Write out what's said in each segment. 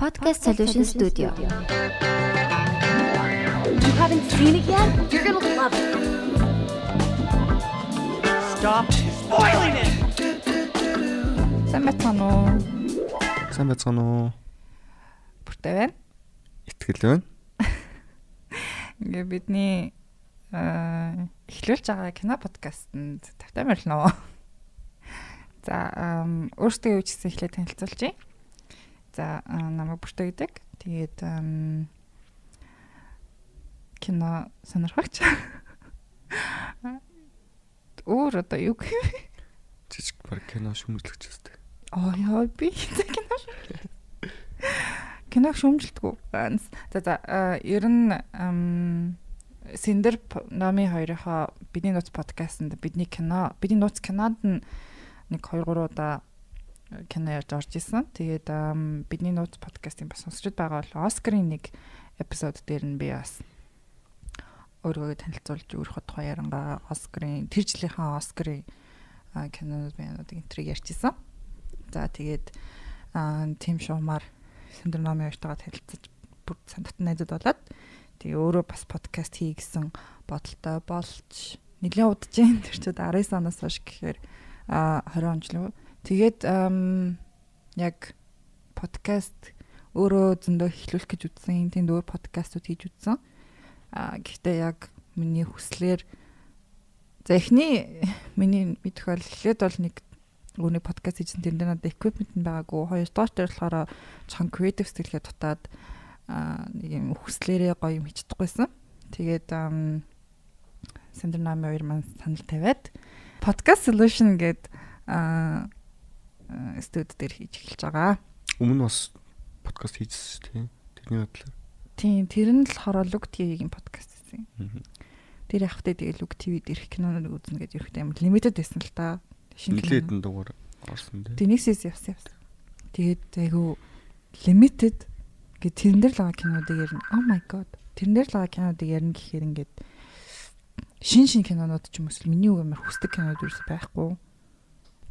Podcast Solution Studio. You haven't seen it yet? You're gonna love it. Stop spoiling it! Сайн байцгаана уу? Сайн байцгаана уу? Бүртэй байна. Итгэл байна. Ингээ бидний эхлүүлж байгаа кино подкастэнд тавтай морилно. За өөртөө юу ч гэсэн эхлээд танилцуулъя. За намайг бүртэй гэдэг. Тэгээд кино сонирхогч. Өөр одоо юу гэх вэ? Жижиг баг кино шүмжлэгч өстэй. Аа яа би кино шүү. Кино шүмжилдэггүй. За за ер нь Синдер Нами хоёрынхоо бидний нууц подкастт бидний кино бидний нууц кинонд нь нэг 2 3 удаа кино ярьж орж исэн. Тэгээд бидний нууц подкастын бас сонсчод байгаа бол Оскарын нэг эпизод дээр нь би бас өөрийгөө танилцуулж өөрийнхөө тухай ярангаа Оскарын тэр жилийнхаа Оскарын кинонууд биенуудыг энтриг ярьчихсан. За тэгээд тим шуумаар Синдер Нами хоёртойгоо танилцаж бүр сандат найзууд болоод тэгээ өөрөө бас подкаст хий гэсэн бодолтой болж нэлээд удаж जैन тэр чүүд 19 оноос хойш гэхээр а 20 он ч лөө. Тэгээд яг подкаст өөрөө зөндөө эхлүүлэх гэж үзсэн. Тэнд өөр подкастууд хийж үзсэн. А гэхдээ яг миний хүслээр за эхний миний мэдэх бол эхлээд бол нэг өөрний подкаст хийсэн тэнд надад equipment нь байгаагүй. Хоёр дахь дээр болохоор чон creative сэтгэлгээ дутаад а, нэг юм хүслээрээ гоё юм хийж чадахгүйсэн. Тэгээд ам, Сандер Нами хоёр маань санал тавиад podcast solution гэдэг а студ дээр хийж эхэлж байгаа. Өмнө бас подкаст хийжсэн дээ. Тэрний бодлоор. Тийм, тэр нь л Look TV-ийн подкаст гэсэн. Тэр явахтай тэгээ Look TV дээрх кинонууд үзнэ гэж ирэхтэй юм limited байсан л та. Шинэ энэ дугаар орсон дээ. Тэнийсээс явсан явсан. Тэгээд айгу limited гэ тэрэн дээр л байгаа кинодыг ярина. Oh my god. Тэрэн дээр л байгаа кинодыг ярина гэхээр ингээд шин шин кинонууд ч юм уу миний үг амар хүсдэг кинод юус байхгүй.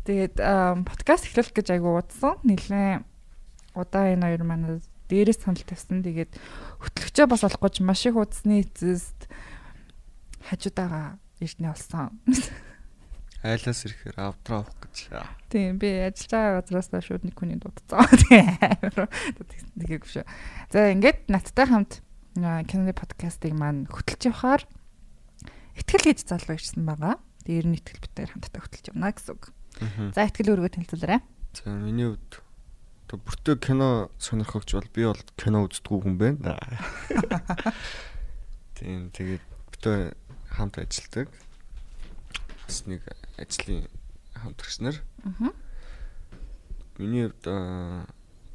Тэгээд подкаст эхлүүлэх гэж айгу удсан. Нилээ удаа энэ хоёр манай дээрээс санал тавьсан. Тэгээд хөтлөгчөө бас олохгүй ч маш их удасны эцэст хажуудаага ирнэ болсон. Айлаас ирэхээр авдраа авах гэж. Тийм би ажиллаж байгаа газраас шууд нэг хүний дуудсан. Тэгийг шүү. За ингээд надтай хамт киноны подкастыг маань хөтлж явахаар ихтгэл гэж залуу ирсэн байгаа. Тэр нь ихтгэл битээр хамтдаа хөтлж явна гэсэн үг. За ихтгэл өргөө танилцуулаарай. За миний хувьд бүртөө кино сонирхогч бол би бол кино үздэггүй хүн байна. Тийм тэгээд бүтөө хамт ажилладаг. Бас нэг ажлын хамтрагч нар. Аа. Миний хувьд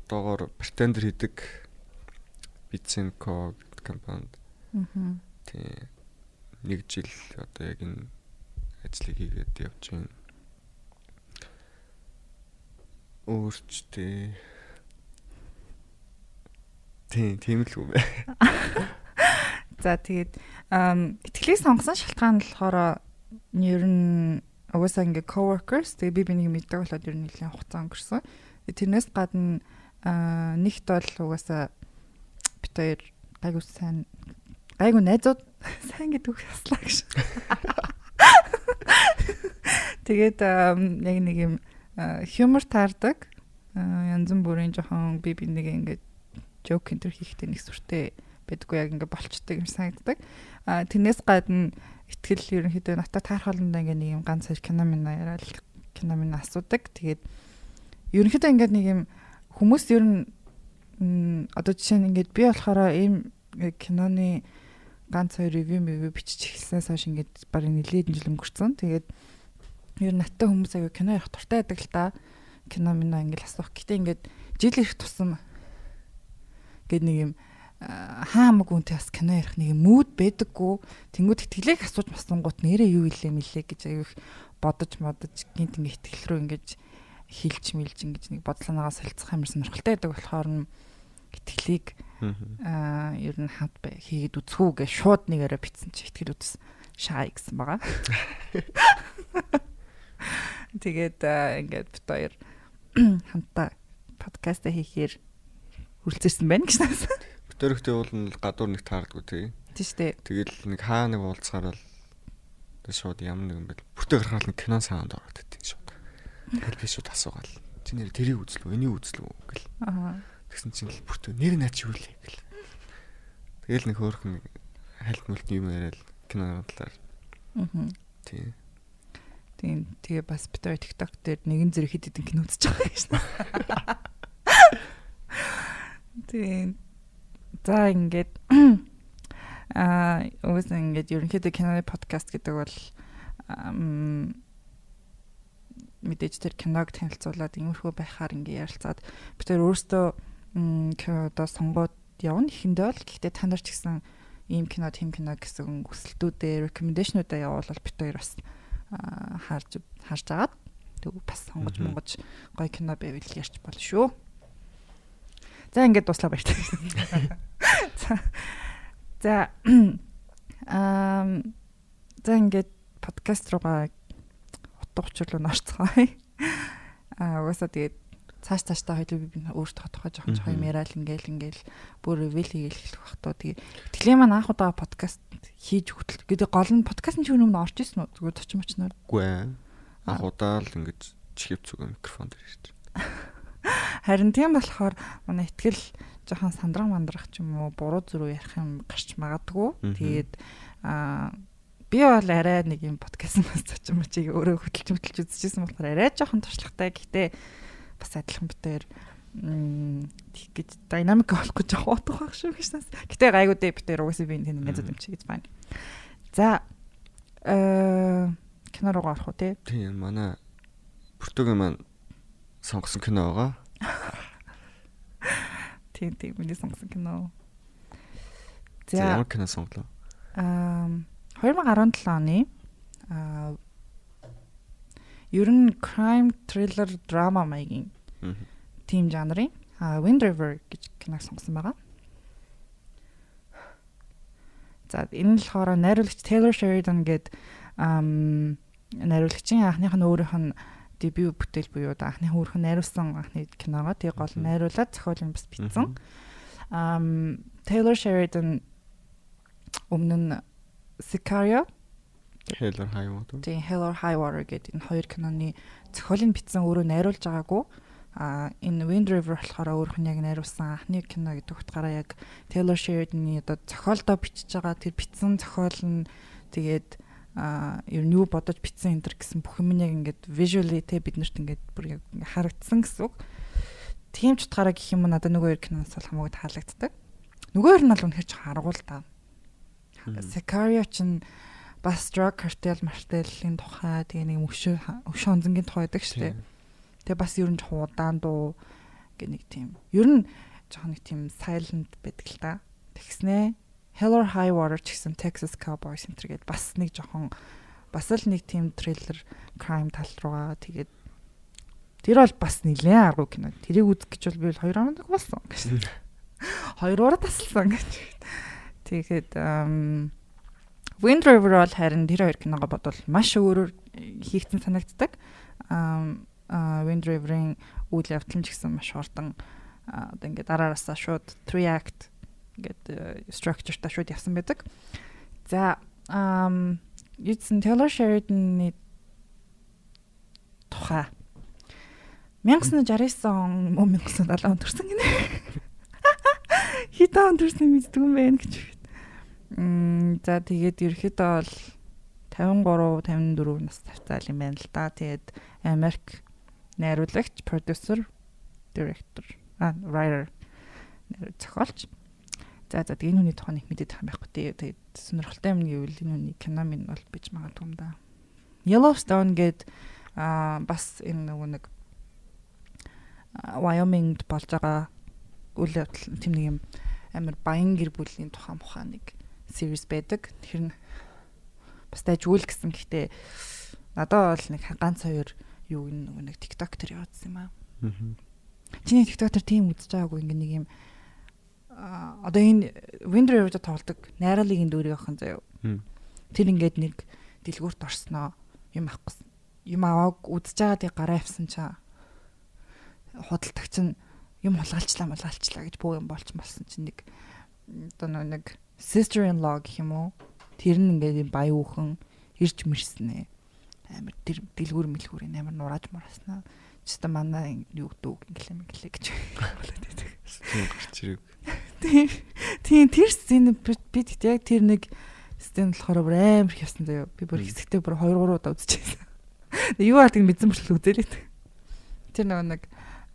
доогоор Pretender хийдэг Bitsenco гэдэг компанид Аа. тий нэг жил одоо яг энэ ажлыг хийгээд явж байна. Өөрчтэй. Тий, тийм л үү. За тэгээд итгэлийг сонгосон шалтгаан нь болохоор ер нь угаасаа ингээ coworkers тэгээ би бинийг мэддэг болоод ер нь нэлээд хугацаа өнгөрсөн. Тэрнээс гадна нэгт бол угаасаа бит хоёр гайгүй сайн гайгүй найзууд сайн гэдэг үг яслаа гэж. Тэгээд яг нэг юм аа, humor таардаг. Аа, Янз бүрийн жоохон би би нэг ингээ joke энэ төр хийхдээ нэг сүртэй байдгүй яг ингээ болчдөг юм санагддаг. А тэрнээс гадна ихтгэл ерөнхийдөө натаа таарах болгондоо ингээ нэг юм ганц хоёр кино минь яриад кино минь асуудаг. Тэгээд ерөнхийдөө ингээ нэг юм хүмүүс ер нь одоо жишээ нь ингээд би болохоор ийм киноны ганц хоёр ревю ревю бичиж эхэлснээс хойш ингээд баг нэлээд жил өнгөрцөн. Тэгээд ер нь натаа хүмүүс аяга кино явах туртай байдаг л та. Кино минь ингээл асуух. Гэтэ ингээд жил ирэх тусам гээд нэг юм хаамаг үнтэй бас кино ярих нэг юм мууд байдаггүй. Тэнгүүд итгэлийг асууж масангууд нэрээ юу илээ мэлээ гэж аяг бодож модож гинт ингээ итгэл рүү ингэж хилж мэлж ингэж нэг бодлоноогоо солилцох амар сонирхолтой байдаг болохоор нь итгэлийг аа ер нь хамт бай- хийгээд үзхүү гэж шууд нэгээрээ битсэн чи итгэл үзсэн шаа гэсэн байгаа. Тэгээд ингээд бит хоёр хамтаа подкаст хийхээр үргэлжлүүлсэн байна гэж наас. Битэрхтэй уул нь гадуур нэг таардгүй тий. Тийм шүү дээ. Тэгэл нэг хаа нэг уулзахаар л тэг шууд ямар нэгэн бэл. Бүртээ гарахаар нэг кино саунд ороод идэв шууд. Тэгэл би шууд асуугаал. Чи нэр тэрийг үзлүү, энийг үзлүү гэл. Аа. Тэгсэн чинь л бүртээ нэр наа чи юу лээ гэл. Тэгэл нэг хөөрхөн хальт мүлт юм яриад кино талаар Аа. тий. Тийм тэгээ бас битэр TikTok дээр нэгэн зэрэг хэд хэдэн кино үзэж байгаа гэж. Тийм. За ингээд аа угсаа ингээд ерөнхийдөө киноны подкаст гэдэг бол мэдээж тэр киног танилцуулаад иймэрхүү байхаар ингээ ярилцаад бид тэр өөрсдөө м, кинодоо сонгоод явна ихэндээ л гэхдээ та нар ч гэсэн ийм кино тийм кино гэсэн өсөлтүүдээ recommendation-уудаа явуулбал бид хоёр бас харж харж агаад тэг бас сонгож монгож гоё кино байвал ярьж болно шүү. За ингээд дуслаа баяртай. За. За. Ам за ингээд подкаст руугаа утга учир руу норцгоё. Аа угаасаа тэгээд цааш цааштай хоёул би өөртөө тодорхой жоохон жоохон яриад ингээл ингээл бүр ревел хийгээл хэлэх бах тоо тэгээд тэглээ маань анх удаа подкаст хийж хөтөл. Гэдэг гол нь подкастын чинь өмнө орж исэн үү? Зүгээр точ мочноор. Үгүй. Анх удаа л ингэж чихв зүг микрофон дээр ирж. Харин тийм болохоор манай ихтгэл жоохон сандран мандрах ч юм уу буруу зүрүү ярих юм гарч магадгүй. Тэгээд аа би бол арай нэг юм подкаст бас цочим мочиг өөрөө хөтөлж хөтөлж үзчихсэн болохоор арай жоохон туршлагатай. Гэхдээ бас адилхан битээр тийх гэж динамик олох гэж утга байх шүү гэж нас. Гэтэ гайгүй дээ битээр угаасаа би энэ нэг юм чи гэж байна. За э кино руу орох уу те? Тийм манай бүртөгийн маань сонгосон кино байгаа. Тийм тийм миний сонгосон кино. За ямар кино сонглоо? Аа 2017 оны аа ер нь crime thriller drama маягийн. Тим жанрын Wind River гэж киног сонгосон байгаа. За энэ нь болохоор найруулагч Taylor Sheridan гээд ам найруулагчийн анхных нь өөрийнх нь дебют бүтээл буюу анхны өөрийнх нь найруулсан анхны киногоо тэг гол найруулад зохиол нь бас бичсэн. Um Taylor Sheridan өмнө нь Sicario Хелер хайвууд. тийм Hell or High Water гэдэг энэ хоёр киноны зохиолыг бичсэн өөрөө найруулж байгаагүй а энэ Wind River болохоор өөрөх нь яг найруулсан анхны кино гэдэг утгаараа яг Taylor Sheridan-ы одоо зохиолдоо бичиж байгаа тэр бичсэн зохиол нь тэгээд а ер нь юу бодож бичсэн энэ төр гэсэн бүх юм яг ингээд visually те биднэрт ингээд бүр яг харагдсан гэсэн үг. Тийм ч утгаараа гэх юм надад нөгөө хоёр киноноос бол хамаагүй таалагддаг. Нөгөө хоёр нь бол үнэхээр ч харгуул та. Sicario чинь бас drug cartel martel-ийн тухай тэгээ нэг өшөө өшөө онзонгийн тухай байдаг шүү дээ. Тэгээ бас ер нь жоохон удаан дуу гэх нэг тийм. Ер нь жоохон нэг тийм silent байдаг л та. Тэгснэ Hell or High Water ч гэсэн Texas Cowboys энэ төргээд бас нэг жоохон бас л нэг тийм thriller crime тал руугаа тэгээд тэр бол бас нэлээд аргу кино. Тэрийг үзэх гэж бол би бол хоёр оног болсон гэж. Хоёроор тасалсан гэж. Тэгээд Wind River бол харин тэр хоёр киногоо бодвол маш өөрөөр хийгдсэн санагддаг. Ам Wind River-ийн үйл явдал нь ч гэсэн маш хурдан одоо ингээд дараараасаа шууд 3 act ингээд structure та шууд явсан байдаг. За ам юусэн Taylor Sheridan-ы тухай 1969 он мөн 1970 он төрсэн гинэ. Хитэ он төрсөн мэддэг юм байна гэж. Мм за тэгээд ерөөхдөө бол 53 54 нас тавцаал юм байна л да. Тэгээд Америк найруулагч, продюсер, директор, а writer зохиолч. За за энэ хүний тухай нэг мэдээд байгаа байхгүй тий. Тэгээд сонирхолтой юм гэвэл энэ хүний кино минь бол бич магадгүй юм да. Yellowstone гээд а бас энэ нөгөө нэг Wyoming-д болж байгаа үйл явдал тийм нэг юм амар баян гэр бүлийн тухайн мухаа нэг series байдаг. Тэр нь бас дайжгүй л гэсэн. Гэхдээ надад бол нэг ганц хоёр юу нэг нэг TikTok тэр явуулсан юм аа. Чиний TikTok тэр тийм үзэж байгаагүй ингээ нэг юм одоо энэ Wind River-д тоглодог найруулгын дүүрийг авах заяа. Тэр ингээд нэг дэлгүүрт орсноо юм авах гэсэн. Юм авааг үзэж байгаа тийг гараа авсан чаа. Худалдагч нь юм хулгайлчлаа мулгайлчлаа гэж бүх юм болч болсон чинь нэг одоо нэг sister in law гэх юм уу тэр нь ингээд баян үхэн ирж мэрснэ амар тэр дэлгүүр мэлгүүрийн амар нурааж мураснаа чиста манай юу дүүг инглээ мэнглээ гэж болоод байдаг. Тийм гарч ирэг. Тийм. Тэр сцен бид яг тэр нэг сцен болохоор бүр амар их явсан заяа. Би бүр хэсэгтээ бүр 2 3 удаа үзчихсэн. Юу тийм мэдсэн мөрчлөө үзээлээ. Тэр нөгөө нэг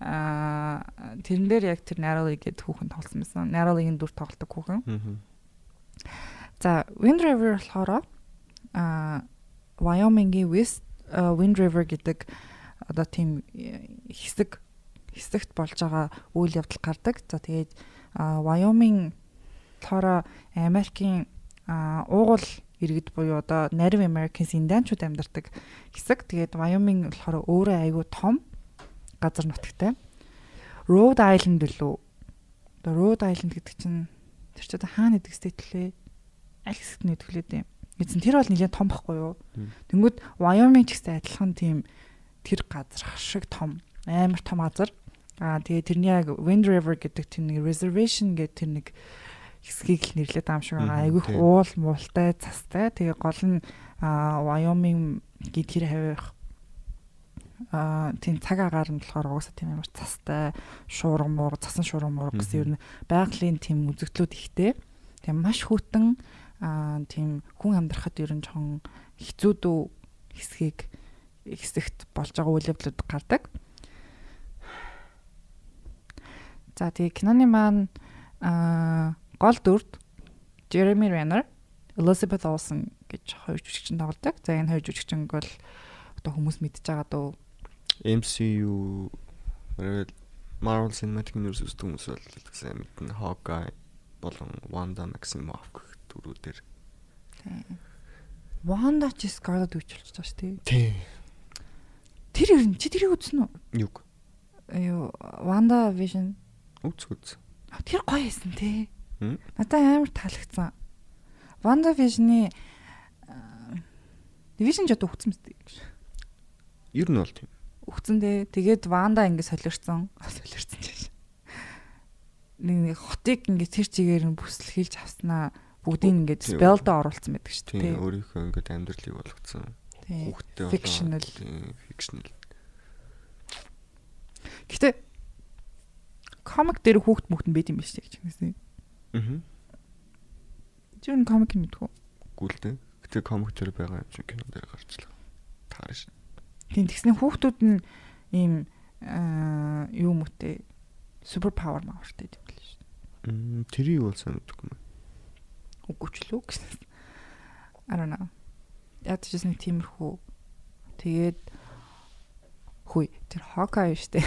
аа тэрэн дээр яг тэр Narrow гэдэг хүүхэн тоглосон байсан. Narrow-ийн дүр тоглолтог хүүхэн. За Wind River болохоор аа Wyoming-ийн West Wind River гэдэг одоо тийм хэсэг хэсэгт болж байгаа үйл явдал гардаг. За тэгээд Wyoming болохоор Америкийн уугуул иргэд буюу одоо Native Americans индианчууд амьдардаг хэсэг. Тэгээд Wyoming болохоор өөрөө айгүй том газар нутагтай. Rhode Island лөө. Одоо Rhode Island гэдэг чинь тэр чинь хаана гэдэг state лээ? Аль хэсэгт нь гэдэг лээ. Эзэн тэр бол нэлээд том байхгүй юу? Тэнгүүд Wyoming ч гэсэн адилхан тийм тэр газар шиг том амар том газар. Аа тэгээ тэрний яг Wind River гэдэг тэр нэг reservation гэдэг тэр нэг хэсгийг л нэрлээд байгаа юм шиг байгаа. Айгүйх уул муултай цастай. Тэгээ гол нь Wyoming гээд тэр хавих а тийм цаг агаар нь болохоор угаасаа тийм амар цастай шуурга муур цасан шуурга муур гэсэн ер нь байгалийн тийм үзэгдлүүд ихтэй. Тийм маш хүйтэн а тийм хүн амьдрахад ер нь жоохон хэцүү дүү хэсгийг хэсэгт болж байгаа үйл явдлууд гардаг. За тэгээ киноны маань аа гол дүрд Jeremy Renner, Elizabeth Olsen гэж хоёр жүжигчин тоглодог. За энэ хоёр жүжигчин бол одоо хүмүүс мэдж байгаа дөө MCU Marvel Cinematic Universe үздэг хүмүүс бол гэсэн мэднэ Hawkeye болон Wanda Maximoff гэх дүрүүдээр. Wanda ч Scarlet Witch болж байгаа шүү дээ. Тийм. Тэр ер нь чи тэрийг үзсэн үү? Юг. Юу Wanda Vision. Үз үз. Тэр гоё те. Хм? Надад амар таалагдсан. Wanda Vision-ы Division ч одоо өгцөн мэт. Ер нь бол тийм. Өгцөн дээ. Тэгээд Wanda ингэ солирцсон. Солирцсон ч. Нэг хотыг ингэ тэр чигээр нь бүслэхийлж авснаа бүгдийг ингээд spell-доо оруулсан байдаг шүү дээ. Тийм өөрийнхөө ингээд амьдралыг болгоцсон. Хүүхдтэй болоо. Fictional. Fictional. Гэтэ комик дээр хүүхд мөхт нь байд юм биш үү гэж хэлсэн. Аа. Энэ комик мэдгүй. Гүйлтэй. Гэтэ комик дээр байгаа юм шиг кино дээр гарчлаа. Таарш. Тийм тэгснэ хүүхдүүд нь ийм аа юу мөтэй супер павер мавартай юм биш шүү. Мм тэрийг бол сайн мэдгүй юм. Үгүй ч лүү гэсэн. I don't know. Яг ч гэсэн тиймэрхүү. Тэгээд хүй тэр Hawkeye штэ.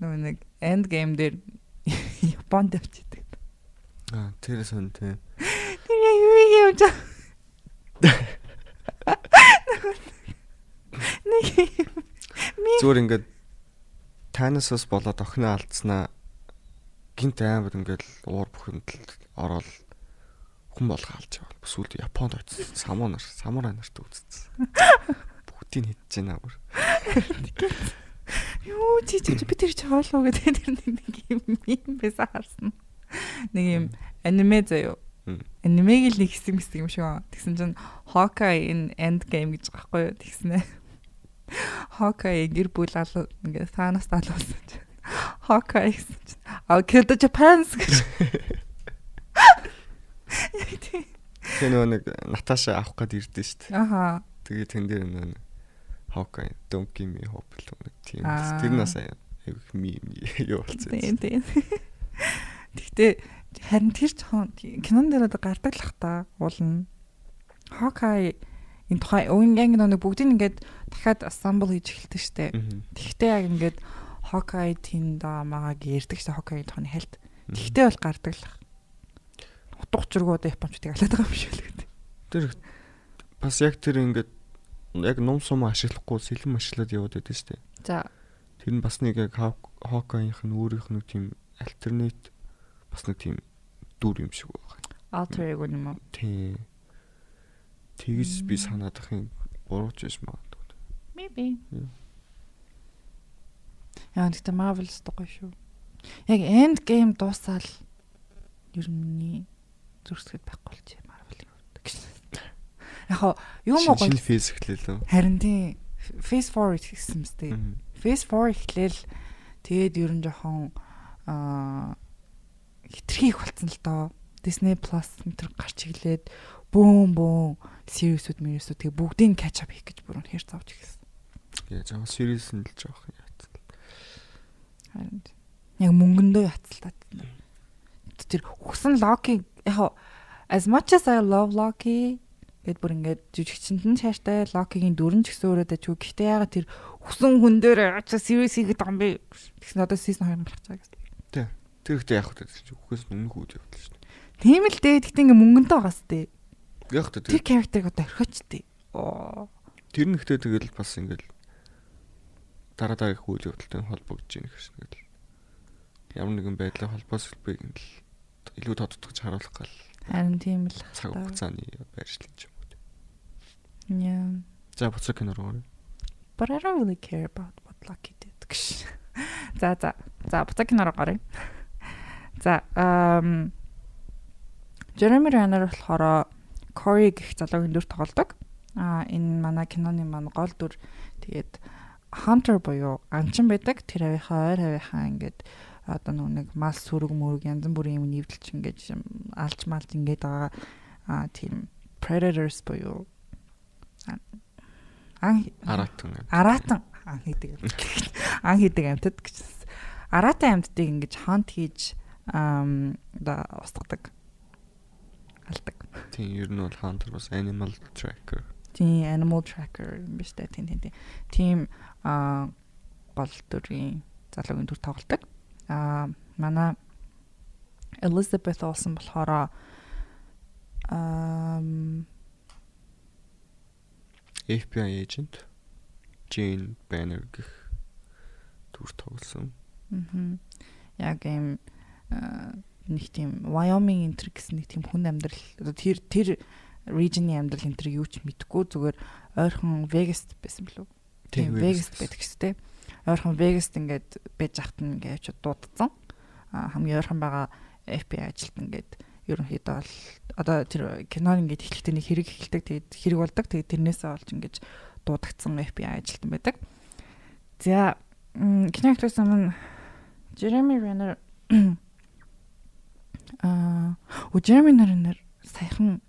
Нөгөө нэг end game дээр Японд явчихдаг. Аа тэр сон тий. Тэр юу юм жаа. Нэг Зүгээр ингээд танасаас болоод охиноо алдснаа гинт амар ингээд уур бухимдал ороод хүн болго алж яваа. Сүүлд Японд очсон. Самуунаар, самурай нарт үзсэн. Бүгдийг хийж байна бүр. юу чи чи би тэр чи хоолоо гэдэг тэр нэг юм байсан харсан. Нэг юм аниме заяо. Анимег л нэг хэсэг мэсэг юм шиг. Тэгсэн чинь Hawkeye in End Game гэж байгаа байхгүй юу? Тэгснэ. Hawkeye гэр бүл алуу ингээ Thanos алуулсан чинь. Hawkeye гэсэн чинь I'll kill the Japans гэж. Тэр нөгөө нэг Наташа авах гээд ирдэ шүү дээ. Аха. Тэгээ тэн дээр нөгөө Hawkeye don't give me hope л нэг тийм. Тэр нас айгүйх мим юу болцсон. Тийм тийм. Гэхдээ харин тэр жоохон кинон дээр одоо гардаг л ах та уулна. Hawkeye энэ тухай өвн яг нэг бүгдийг ингээд дахиад assemble хийж эхэлдэг штэ. Мгм. Тэгтээ яг ингээд Hawkeye тэнд амаагаа гэрдэг штэ Hawkeye тухайн хэлт. Тэгтээ бол гардаг л. Утга учиргүй одоо японочдыг алаад байгаа юм шиг л гэдэг. Тэр бас яг тэр ингээд яг ном сум ашиглахгүй сэлэм ашиглаад яваад байдаг шүү дээ. За Тэр нь бас нэг яг Hawkeye-ийнх нь өөрийнх нь тийм альтернат бас нэг тийм дүр юм шиг байгаа. alter ego юм уу? Тийм. Тэгээс би санаад ах юм бурууч биш магадгүй. Maybe. Yeah. Яа гэхдээ Marvel гоё шүү. Яг End Game дуусаал ер нь зүрсгэд байхгүй болчих Marvel-ийн хувьд гэж. Яг хаа юм уу гоё. Фейс эхлэв лөө. Харин тийм Phase 4 гэсэн мэт. Phase 4 эхлээл тэгээд ер нь жоохон аа хитрхийх болцсон л доо. Disney Plus мэтэр гарч иглээд бүүн бүүн series-үүд мэрисүүд тэгээ бүгдийг catch up хийх гэж бүр үнэхээр завж ихсэн. Яа жаа series нь л жоох юм яг мөнгөндөө яцалтаад. Тэр өгсөн Loki яг as much as I love Loki гэд бүр ингээд жижигчэнд нь шааштай Loki-гийн дөрөн ч гэсэн өөрөө дажгүй. Гэхдээ ягаад тэр өгсөн хүн дээр ачаа series хийгээд байгаа юм бэ? Тэгсэн одоо season 2 гарч байгаа гэсэн. Тэр ихтэй яах вэ? Үхээс өмнөх үед явдал шүү дээ. Тийм л дээ. Гэхдээ ингээ мөнгөнтэй байгаас дээ. Яг та Тэр character-ыг одоо орхиочтэй. Оо. тэр нь ихтэй тэгэл бас ингээл дараа дараах үйл явдалтай холбогдож ийн гэсэн ингээл ямар нэгэн байдлаар холбоос хэлбэг ингээл илүү тодтогч харуулах гал Харин тийм л. цаг хугацааны байршлал юм уу. Yeah. За буцаг кино руу. But I don't really care about what Lucky did. гэж. За за. За буцаг кинороо гарыг. За эм Jeremy Renner болохоор Corey гэх залуугийн дүр тоглодог. А энэ манай киноны маань гол дүр тэгээд Hunter буюу анчин байдаг. Тэр авийнхаа ойр авийнхаа ингээд одоо нэг мал сүрэг мөрөг янз бүрийн юм нэвдэлч ингээд алж малж ингээд байгаа а тийм predators буюу ан Аратан. аратан ан хийдэг ан хийдэг амьтад гэж. Аратан амьтдыг ингэж хант хийж да устгадаг. Алдаг. Тийм ер нь бол Hunter бас Animal Tracker. Тийм animal tracker биш үү? Тийм тийм тийм. Тийм а гол дүрийн залуугийн дүр тоглолдог. А манай Elizabeth Olsen болохоор ам FBI agent Jane Banner гэх дүр тоглосон. мгм. яг юм нэг тийм Wyoming энтер гэсэн нэг тийм хүн амьдрал одоо тэр тэр region-ийн амьдрал энтер юу ч мэдгүй зүгээр ойрхон Vegas байсан билүү? Тийм Vegas байдаг шүү дээ. Ойрхон Vegas ингээд байж ахт нь ингээд дуудсан. А хамгийн ойрхон байгаа FBI ажилт ингээд ерөнхийдөө бол одоо тэр кинон ингээд эхлэхдээ нэг хэрэг эхэлдэг тэгээд хэрэг болдог тэгээд тэрнээсээ олж ингээд дуудагдсан FBI ажилтан байдаг. За кино ихлээс өмнө Jeremy Renner аа о Jeremy Renner саяхан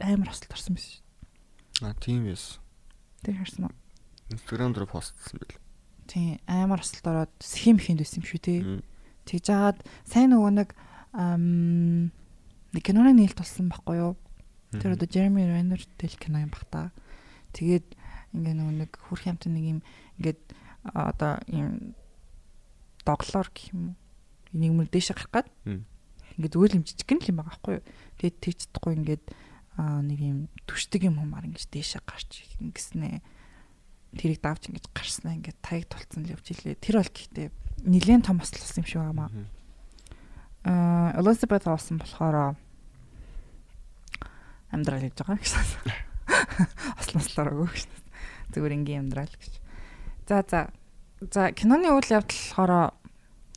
амар хосолд орсон байсан шүү. А тийм биш. Тэр харсан уу? Instagram дээр постлсан байл. Тийм амар хосолд ороод схем ихэнд байсан юм шүү. Мм. Тэгж жагаад сайн нөгөө нэг нэг киноны нээлт болсон байхгүй юу? Тэр одоо Jeremy Renner тэл кино юм бах та. Тэгээд ингээ нөгөө нэг хүрх юмтай нэг юм ингээд одоо юм доглоор гэх юм уу. Нэг мөр дээшээ гарах гад. Мм. Ингээд зүгээр юм жижиг л юм байгаа байхгүй юу. Тэгээд тэгж чадахгүй ингээд а нэг юм түшдэг юм хумаар ингэж дээшээ гарч ингэснэ. Тэрийг давж ингэж гарснаа ингээд таяг тулцсан л явж илээ. Тэр бол гэхдээ нэлээд том осол болсон юм шиг байна. Мгм. Аа Elizabeth Olsen болохоор амьдрал хийж байгаа гэсэн. Ослослоор өгөө гэж. Зүгээр ингийн амьдрал гэж. За за. За киноны үйл явдал болохоор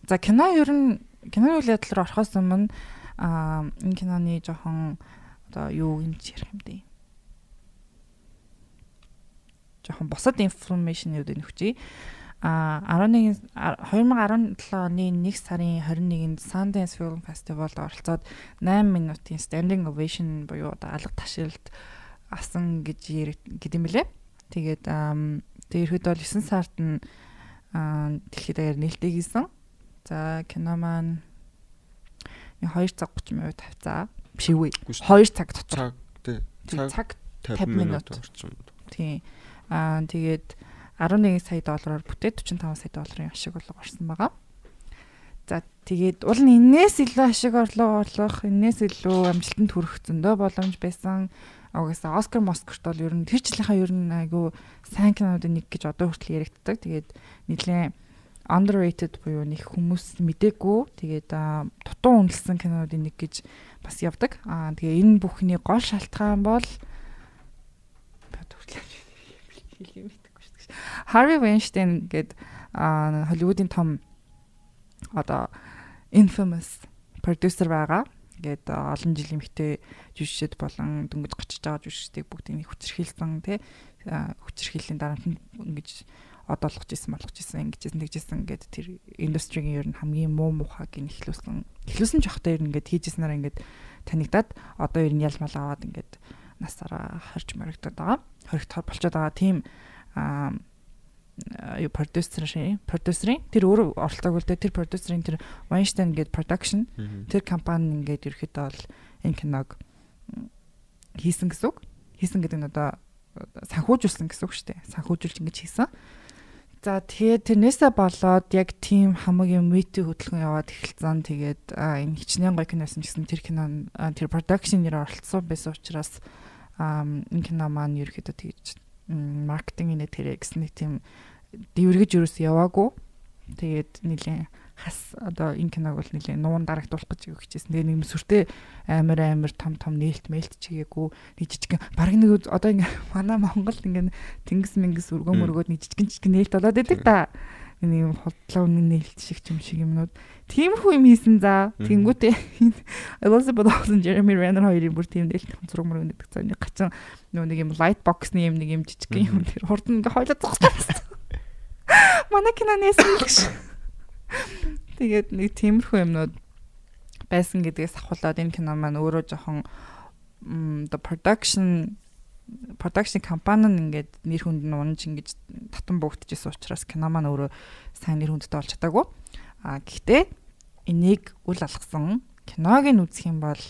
за кино ер нь киноны үйл явдал руу орохоос өмнө аа энэ киноны жоохон одоо юу ч ярих юм дээ. Жоохон босод информашнуудыг нөхчий. А 11 2017 оны 1 сарын 21-нд Sundance Film Festival-д оролцоод 8 минутын standing ovation буюу одоо алга ташилт асан гэж гэдэм билээ. Тэгээд тэрхэд бол 9 сард нь дэлхийд даяар нээлттэй хийсэн. За кино маань 2 цаг 30 минут тавьцаа. Биш үү? Үгүй шүү. 2 цаг дотор. Цаг тий. Цаг Цаг 50 50 минут минут. орчим. тий. Аа тэгээд 11 сая доллараар бүтээд 45 сая долларын ашиг орлого орсон байгаа. За тэгээд уул нь энээс илүү ашиг орлого орлох, энээс илүү амжилтанд хүрэх зөндөө боломж байсан. Угаасаа Оскар Москорт бол ер нь тэр жилийнхаа ер нь айгу сайн кинонуудын нэг гэж одоо хүртэл яригддаг. Тэгээд нэлээд underrated буюу нэг хүмүүс мдээгүй. Тэгээд дутуу үнэлсэн кинонуудын нэг гэж бас явдаг. Аа тэгээ энэ бүхний гол шалтгаан бол бод хүртэл хэлхий мэдэхгүй шүү дээ. Harvey Weinstein гээд Холливуудын том одоо infamous producer байгаа. Ингээд олон жилийн эмэгтэй жүжигчд болон дөнгөж гачиж байгаа жүжигчдийг бүгдийг хүчрхийлсэн тий хүчрхийллийн дараа ингэж одоолгож исэн болгож исэн ингэж исэн тэгжсэн ингээд тэр индастригийн ер нь хамгийн муу мухаг ихлүүлсэн ихлүүлсэн ч явахтаа ер нь ингээд хийжсэнээр ингээд танигдаад одоо ер нь ялмал аваад ингээд насаараа хорж моригдоод байгаа. Хоригдохоор болчиход байгаа. Тийм аа юу продюсер шээ продюсерийн тэр өөр оролцоог үлдээ. Тэр продюсерийн тэр Weinstein гэдэг production тэр компани ингээд ерөөхдөө бол энэ киног хийсэн гэсэн үг. Хийсэн гэдэг нь одоо санхүүжүүлсэн гэсэн үг шүү дээ. Санхүүжүүлж ингэж хийсэн. За тэгээд тэрнээсээ болоод яг тийм хамгийн мити хөдөлгөөн яваад эхэлсэн. Тэгээд энэ хичнээн гоё киносэн гэсэн тэр кино тэр production нэр оролцсон байсан учраас энэ кино маань ерөөхдөө тэгж маркетинг нэ тэрэ гэсэн нэг тийм дэвэргэж юус яваагүй. Тэгээд нэлийн хас одоо энэ киног бол нэлийн нуун дарагдуулах гэж хичээсэн. Тэгээ нэг сүртэй амар амар том том нээлт мэлт чигээгүй нэг жижигэн баг нэг одоо ингээ манай Монголд ингээ тэнгис мэнгис өргөн мөргөөд нэг жижигэн жижигэн нээлт болоод идэг та. Нэг юм хотлоо үнэн нээлт шиг юм шиг юмнууд. Тиймэрхүү юм хийсэн за. Тэнгүүтээ Elizabeth Olsen Jeremy Renner хоёрын бүр тийм нээлт зураг мөрөг гэдэг цаа нэг гачин нөө нэг юм light box-ны юм нэг юм жижигэн юм тэр хурд ингээ хойлоо зогсчихсан. Манай кинонээс л гэж. Тэгээд нэг тиймэрхүү юмнууд байсан гэдгээс ахуулаад энэ кино маань өөрөө жоохон the production production компани нь ингээд нэр хүнд нь унж ингэж татан буугдчихсэн учраас кино маань өөрөө сайн нэр хүндтэй болж чадаагүй. А гэхдээ энийг үл алгасан киног нь үзэх юм бол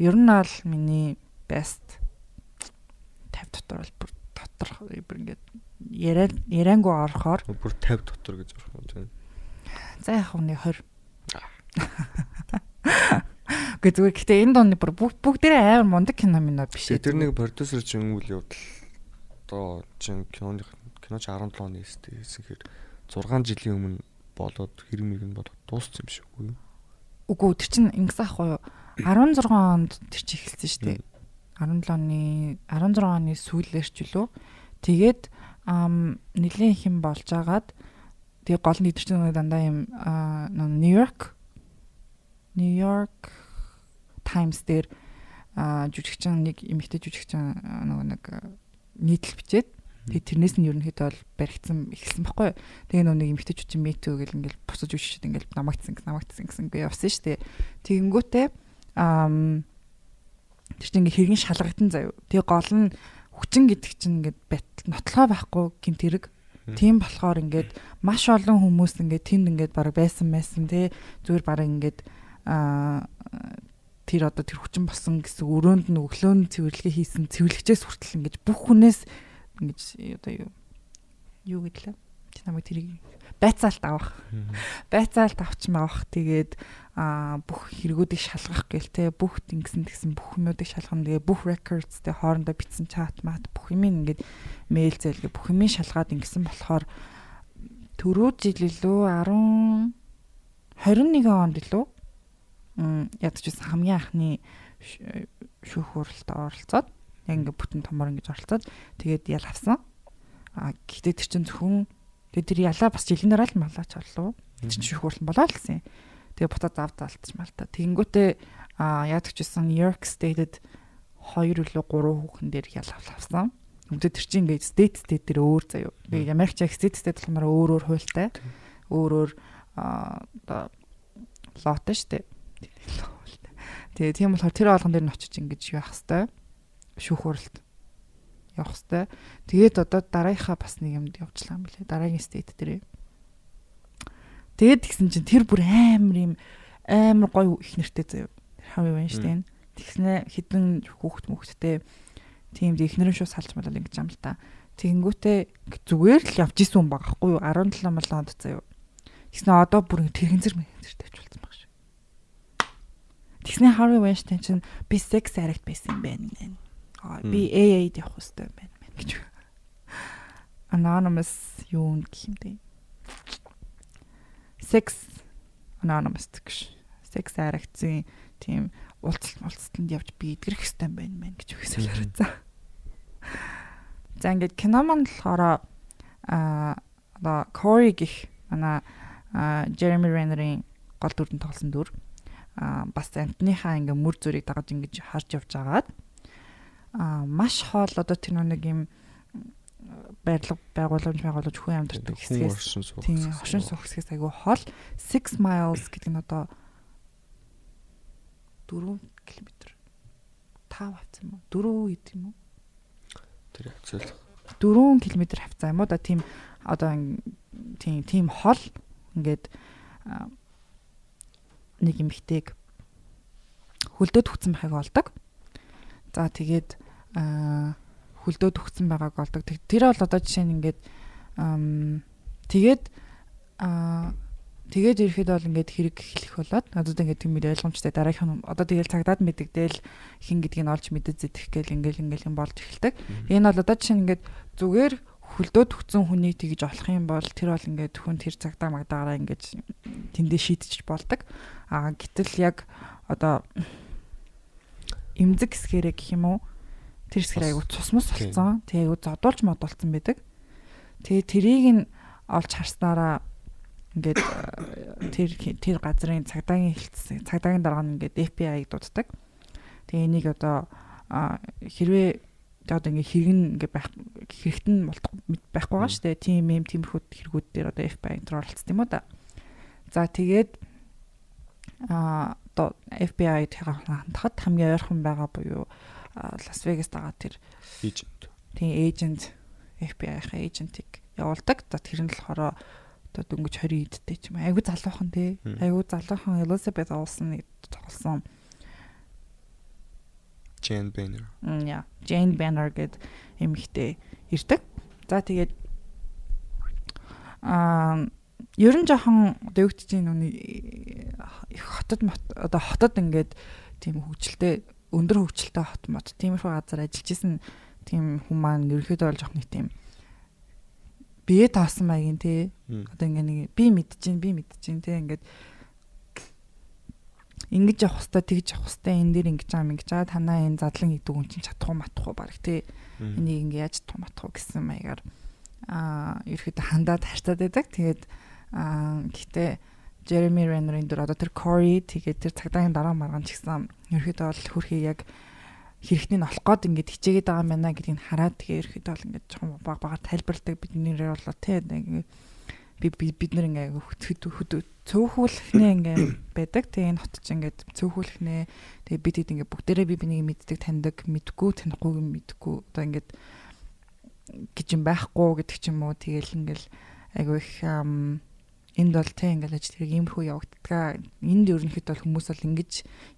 ер нь бол миний best 50 дотор бол бүр дотор бүр ингээд яриа яриангу орохоор бүр 50 дотор гэж орох юм байна. За яг хөө нэг 20. Гэ зүгээр гэхдээ энэ дооны бүр бүгдээрээ амар мундаг кино минь биш. Тэр нэг продюсер чинь үйл явдал одоо чинь киноны киноч 17 оны хийсэн хэрэг 6 жилийн өмнө болоод хэрэг мэрэг нь болоод дууссан юм шиг үгүй юу? Үгүй тэр чинь ингэс ахгүй юу? 16 онд тэр чинь эхэлсэн шүү дээ. 17 оны 16 оны сүүлээрч үлээ. Тэгээд нэлийн их юм болж агаад тэгээ гол нь идэрч нэг дандаа юм Нью-Йорк Нью-Йорк Times дээр жүжигчин нэг эмэгтэй жүжигчин нөгөө нэг нийтлэл бичээд тэгээ тэрнээс нь ерөнхийдөө бол баригдсан эхэлсэн баггүй. Тэгээ нөгөө нэг эмэгтэй жүжигчин метүү гэл ингээл босож үшишэд ингээл намагдсан намагдсан гэсэн гээ явсан шүү дээ. Тэгэнгүүтээ ам тэр чинь ингээ хэргийн шалгагдсан заяа. Тэгээ гол нь хүчин гэдэг чинь ингээд нотлохоо байхгүй гинт хэрэг. Тийм болохоор ингээд маш олон хүмүүс ингээд тэнд ингээд баг байсан байсан тий зүгээр баг ингээд тэр одоо тэр хүчин босон гэсэн өрөөнд нь өглөөнд цэвэрлэгээ хийсэн цэвэрлэгчээс хүртэл ингэж бүх хүнээс ингэж одоо юу гэдлээ? Чи намайг тэрийг байцаалт авах. Байцаалт авчмаа авах тэгээд бүх хэрэгүүдийг шалгах гээл те бүх ингэсэн тэгсэн бүх юмнуудыг шалгана тэгээ бүх records те хоорондоо бичсэн чат мат бүх юм ингээд мэйл зээлгээ бүх юм шалгаад ингэсэн болохоор түрүү жил илүү 10 21 онд илүү ядчихсан хамгийн анхны шүүх хуралд оролцоод яг ингээд бүтэн томор ингэж оролцоод тэгээд ял авсан. А гэхдээ тэр чинь зөвхөн тэгээд тэр ялаа бас жилийн дараа л малаач боллоо. Тэр чинь шүүх хурал болоо л гэсэн. Тэгээ бутаа зав залтж малта. Тэнгүүтээ а яадагчсан New York State-д 2 үлээ 3 хүүхэн дээр ял авсан. Өмнөд тэр чинь ингээд state state дээр өөр заяа. Тэгээ Америкч state state болохоор өөр өөр хуультай. Өөр өөр оо лоотой штэ. Тэгээ тийм болохоор тэр олгон дээр нь очиж ингэж явах хэвээр шүүх хуралд явах хэвээр. Тэгээд одоо дараагийнхаа бас нэг юмд явуулсан юм билээ. Дараагийн state дээрээ. Тэгээд тэгсэн чинь тэр бүр амар юм амар гоё их нэртэй заяа. Хави Вайнштейн. Тэгснэ хідэн хүүхд мөхттэй тийм ихнэрэн шүү салж малал ингэж юм л та. Тэгэнгүүтээ зүгээр л явж исэн хүн багахгүй юу 17 малон онд заяа. Тэгснэ одоо бүр тэрхэнзэр баг шүү. Тэгснэ Harvey Weinstein чинь би секс аригт байсан юм байна. Аа би AA-д явах хэрэгтэй байна гэж. Anonymous юу гэх юм бэ? sex anonymous гэж sex арагцын тийм уулзалт уулзалтанд явж би эдгэрэх хэвээр байна мэн гэж үгсэл харагдсан. За ингээд кино маань болохоор а одоо Corey гих манай Jeremy Renner-ийн гол дүрдэн тоглосон дүр бас амтныхаа ингээ мөр зүрийг дагаж ингэж харж явж агаад а маш хоол одоо тэр нэг юм байрлал байгууламж байгуулж хүн амьдардаг хэсгээс тийм хошин суух хэсгээс айгүй хол 6 miles гэдэг нь одоо 4 км 5 хавцаа юм уу? 4 хэд юм уу? Тэр хавцаа 4 км хавцаа юм уу? Да тийм одоо тийм тийм хол ингээд нэг эмхтэйг хөлдөөд хүцэн байхыг олдог. За тэгээд хөлдөөд хүцэн байгааг олдог. Тэр бол одоо жишээ нь ингээд тэгээд тэгээд ирэхэд бол ингээд хэрэг эхлэх болоод надад ингээд тийм ойлгомжтой дараагийн одоо тэгээд цагдаад мэддэгдэл хин гэдгийг нь олж мэдэж зэдэх гээл ингээл ингээл юм болж эхэлдэг. Энэ бол одоо жишээ нь ингээд зүгээр хөлдөөд хүцэн хүнийг тэгж олох юм бол тэр бол ингээд хүн тэр цагдаа магдаагаараа ингээд тэндээ шийдчих болдог. А гэтэл яг одоо имзэг хэсгэрээ гэх юм уу тэр хэсгэр айгу цусмас болсон. Тэгээ айгу зодуулж модулсан байдаг. Тэгээ тэрийг нь олж харснараа ингээд э, тэр тэр газрын цагдаагийн хэлтсэн цагдаагийн дарга нь ингээд FBI-г дууддаг. Тэгээ энийг одоо хэрвээ одоо ингээ хэрэг нь ингээ байх хэрэгт нь байхгүй байгаа шүү дээ. Тийм юм тиймэрхүү хэрэгүүд дээр одоо FBI энэ оролцсон юм уу да. За тэгээд а одоо FBI-тэйгээ хандхад хамгийн ойрхон байгаа буюу Лас Вегаст байгаа тэр эйжент. Тийм эйжент FBI-ийн эйжентийг явуулдаг. За тэр нь болохоор одоо дөнгөж 20 идтэй ч юм. Айгу залуухан тий. Айгу залуухан Elizabeth Olsen тоглосон. Jane Banner. Мм яа. Jane Banner гэд эмэгтэй ирдэг. За тэгээд аа ер нь жоохон одоо юу гэж чинь нүний их хотод одоо хотод ингээд тийм хөвгчлээ өндөр хөвгчлээ хот мот тиймэрхүү газар ажиллаж исэн тийм хүн маань ерөөхдөө бол жоох нэг тийм бие таасан маягийн тий одоо ингээ нэг би мэдчихээн би мэдчихээн тий ингээд ингэж явах хэвээр тэгж явах хэвээр энэ дэр ингэж байгаа ингэж байгаа танаа энэ задлан идэг хүн чинь чадах уу матах уу баг тий энийг ингэ яаж чадах уу матах уу гэсэн маягаар аа ерөөхдөө хандаад харьцаад байдаг. Тэгээд Аа гэтээ Jeremy Renner-ийн дүр одоо тэр Corey тэгээд тэр цагдаагийн дараа маргаан ч гэсэн ерөөхдөө бол хөрхий яг хэрэгтний нь олох гээд ингээд хичээгээд байгаа юм байна гэдгийг хараад тэгээ ерөөхдөө бол ингээд жоохон баг багаар тайлбарладаг бидний болоо тий би бид нар ингээ хөт цөөхүүлэхнээ ингээ байдаг. Тэгээ энэ хот ч ингээд цөөхүүлэхнээ тэгээ бид хэд ингээ бүгдээрээ би бинийг мэддэг, таньдаг, мэдгүй, танихгүй юм мэдгүй. Одоо ингээд гэж юм байхгүй гэдэг ч юм уу. Тэгээл ингээл айгүй их энд бол тэ ингээл ажил хэрэг иймэрхүү явагддаг. Энд ерөнхийдөө бол хүмүүс бол ингэж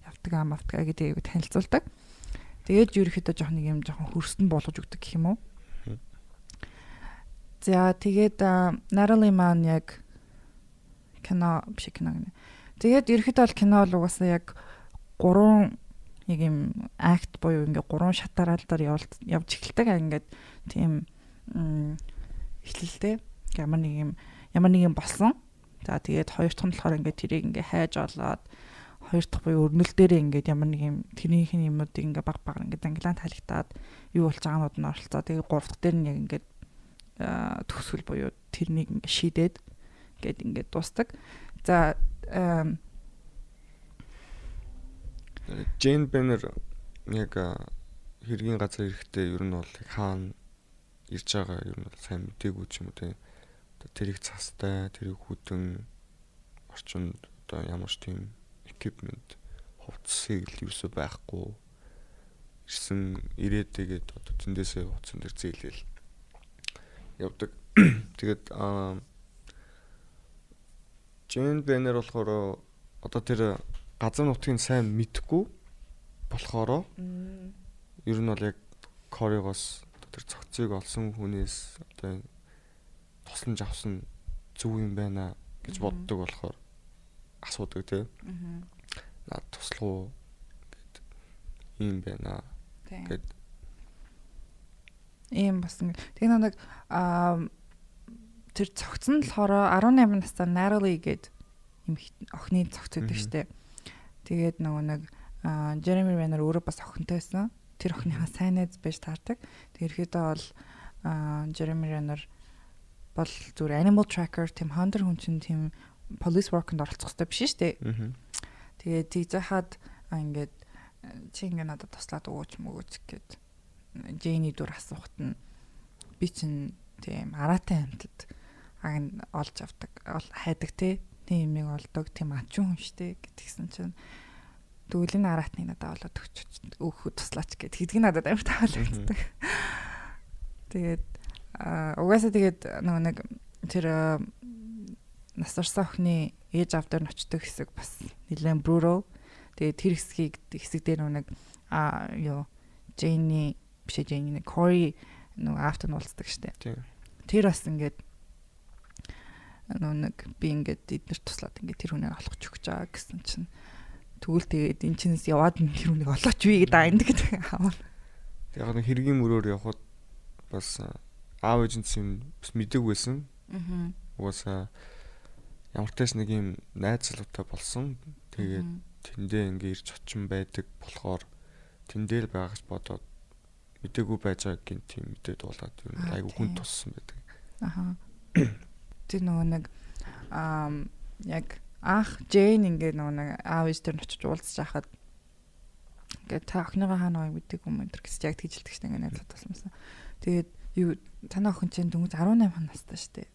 явдаг аа мавтгаа гэдэг танилцуулдаг. Тэгээд ерөнхийдөө жоох нэг юм жоохон хөрстөн болгож өгдөг гэх юм уу. За тэгээд Natalie маань яг кино биш кино гэнэ. Тэгээд ерөнхийдөө бол кино бол угаасаа яг гурван нэг юм акт буюу ингээ гурван шатараалдаар явж эхэлдэг. Ингээд тийм эхлэлтэй ямар нэг юм ямар нэг юм болсон За тэгээд хоёр дахь нь болохоор ингээд тэрийг ингээд хайж олоод хоёр дахь буюу өрнөл дээрээ ингээд ямар нэг юм тэрнийх нь юмнуудыг ингээд баг баг ингээд англиан таалагдаад юу болж байгаанууд нь оролцоо. Тэгээд гурав дахь дээр нь яг ингээд төгсгөл буюу тэрнийг ингээд шийдээд ингээд ингээд дуустдаг. За Джейн Беннер яг хэргийн газар ирэхдээ ер нь бол хаана ирж байгаа ер нь сайн мдэггүй ч юм уу тийм тэрийг цастай, тэрийг хүдэн орчинд одоо ямар ч тийм equipment хувцсыг л юусоо байхгүй. Ирсэн ирээд тэгээд одоо тэндээсээ хувцсан дээр зээлэл явдаг. Тэгээд аа Жен Бенер болохоор одоо тэр газар нутгийг сайн мэдхгүй болохоор ер нь бол яг Коригоос тэр цогцыг олсон хүнээс одоо тусламж авсан зөв юм байна гэж боддог болохоор асуудаг тий. Аа. Наад туслах уу гэд юм байна гэд ийм бас ингэ. Тэгээ нэг аа тэр цогцсон болохоор 18 настай Natalie гээд юм охины цогц өгдөг штэ. Тэгээд нөгөө нэг Jeremy Renner өөрөө бас охинтой байсан. Тэр охиныхаа сайн найз байж таардаг. Тэр ихэдээ бол Jeremy Renner бол зүгээр animal tracker тийм hunter хүн чинь тийм police work-нд оролцох хэрэгтэй биш шүү дээ. Тэгээд тийж хаад ингээд чи ингээ надад туслаад өгөөч мөгөөч гэд Джейни дүр асуухт нь би чинь тийм араатай амтд аг олж авдаг хайдаг те тийм юмыг олдог тийм ачун хүн штэ гэтгсэн чинь тэгвэл энэ араатныг надад олоод өгч өөхөд туслаач гэд хэдгийг надад амар таалагддаг. Тэгээд угаасаа тэгээд нөгөө нэг тэр нас орсон охины ээж аав дээр очдог хэсэг бас нэлээд брүрөө. Тэгээд тэр хэсгийг хэсэг дээр нөгөө нэг а ёо Джейни биш Джейни нэг Кори нөгөө аавтай нь уулздаг. Тийм. Тэр бас ингээд нөгөө нэг би ингээд эднэр туслаад ингээд тэр хүнийг олгож өгч байгаа гэсэн чинь тэгвэл тэгээд эн чинээс яваад н тэр хүнийг олооч вий гэдэг аанд гэдэг аав. Яг нэг хэргийн мөрөөр явхад бас аав ээжинс юм бас мэдээгүйсэн. Аа. Угаасаа ямар ч нэг юм найз залуутай болсон. Тэгээд тэндээ ингээ ирж очин байдаг болохоор тэндээ л байгаа гэж бодоод мэдээгүй байж байгааг гин тийм мэдээд дуулаад Аа, айгу тийм. хүн туссан байдаг. Аха. Тэр нөгөө нэг аа яг анх Джейн ингээд нөгөө нэг аав ээж тэр нь очиж уулзаж байхад ингээд та охиныгоо хаана байгааг мэддэг юм энэ гэсэн яг тэгж хэлдэг шнэ ингээд найзлаад тасмасан. Тэгээд юу танаа охин чинь дөнгөж 18 настай штэ.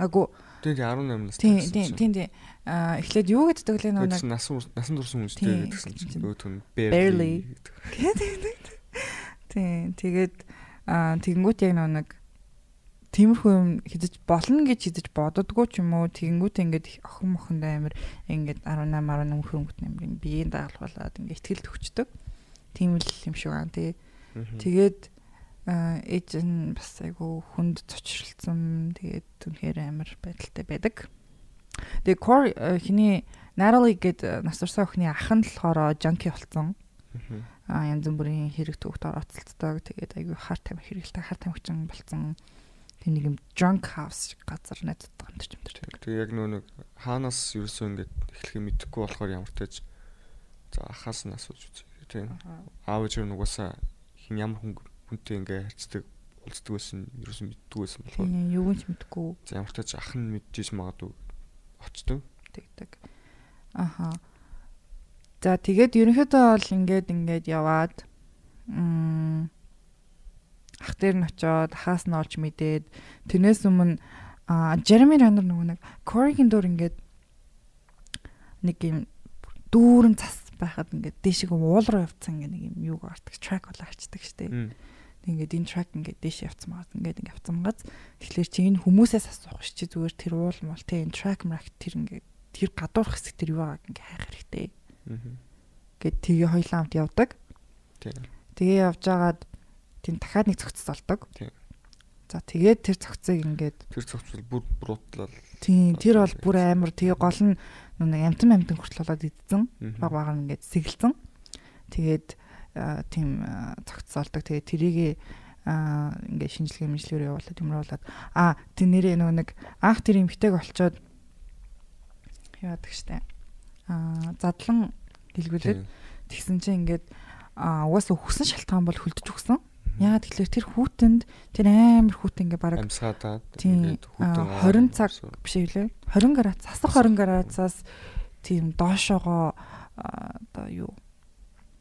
Агу Тэгээд 18 нас тийм тийм тийм тийм аа эхлээд юу нөгөө Тэгээд нэг насан насан турсан хүн Тийм, шүү дээ гэсэн чинь тийм. өөт хүн Barely. гэдэг. Тийм тэгээд аа тэгэнгүүт яг нэг тиймэрхүү юм хизэж болно гэж хизэж бододгоо ч юм уу тэгэнгүүт ингээд охин мохонд амир ингээд 18 18 хөнгөт амир биеийн дагалуулаад ингээд ихтгэл төгчдөг. Тийм л юм шиг аа тий. Тэгээд ээж нь бас айгу хүнд цочролцсон тэгээд үнэхээр амир байдалтай байдаг. Тэгээд Кор э, хиний Natalie гээд нас орсон охины ах нь болохоор junkie болсон Мгм. а янз бүрийн хэрэг төвхт оролцолцдог. Тэгээд айгүй хар тамхи хэрэгэлтэй хар тамхичин болсон. Тэр нэг юм drunk house газар найзтайгаа хамтарч хамтарч. Тэгээ яг нөө нэг хаанаас ерөөсөө ингээд эхлэхээ мэдэхгүй болохоор ямар ч тааж за ахаас нь асууж үзье. Тийм. Аав ээж нь угаасаа хин ямар хүн хүнтэй ингээ харьцдаг уулздаг байсан ерөөсөө мэддэг байсан болохоор юу ч мэдгүй за ямар ч тааж ах нь мэдчихэж магадгүй очдөг. тэгдэг. Аха. За тэгээд ерөнхийдөө бол ингээд ингээд яваад м ах дээр нь очиод хаас нь олж мэдээд тэрнээс өмнө Jeremy Renner нөгөө нэг Corey-гийн дور ингээд нэг юм дүүрэн цас байхад ингээд дээшээ уул руу явцсан ингээд нэг юм юуг артдаг track бол арчдаг штеп. Ингээд энэ track ингээд дээш явцсан байгаа. Ингээд ингээд явцсан газ. Тэгэхээр чи энэ хүмүүсээс асуух ш чи зүгээр тэр уул мол тэ энэ track мрак тэр ингээд тэр гадуурх хэсэг тэр юу байгааг ингээд хайх хэрэгтэй. Мгм. Гэт тгээ хоёлаа хамт явдаг. Тийм. Тэгээ явж агаад тийм дахиад нэг цогцос олдог. Тийм. За тэгээд тэр цогцыг ингээд Тэр цогцол бүр брутлал. тийм тэр бол бүр амар тэгээ гол нь нэг амтан амтан хүртэл болоод идсэн. Баг баг ингээд сэгэлцэн. Тэгээд аа, тийм аа, цогцос олдог. Тэгээд тэрийг аа ингээд шинжилгээ мэнжилгээр явуулаад юмруулад аа тэр нэрээ нөгөө нэг анх тэр эмхтэйг олцоод яадаг штэ. Аа задлан гэлгүүлээд Тийм. тэгсэн чинь ингээд аа угаасаа өгсөн шалтгаан бол хөлдөж өгсөн. Яагаад тэгэхээр тэр хүүтэнд тэр амар хүүтэн ингээ бараг амьсгаадаад Тийм, ингээд хүүтэн аа, 20 цаг биш үлээ 20 градус засах 20 градусаас тийм доошоогоо одоо юу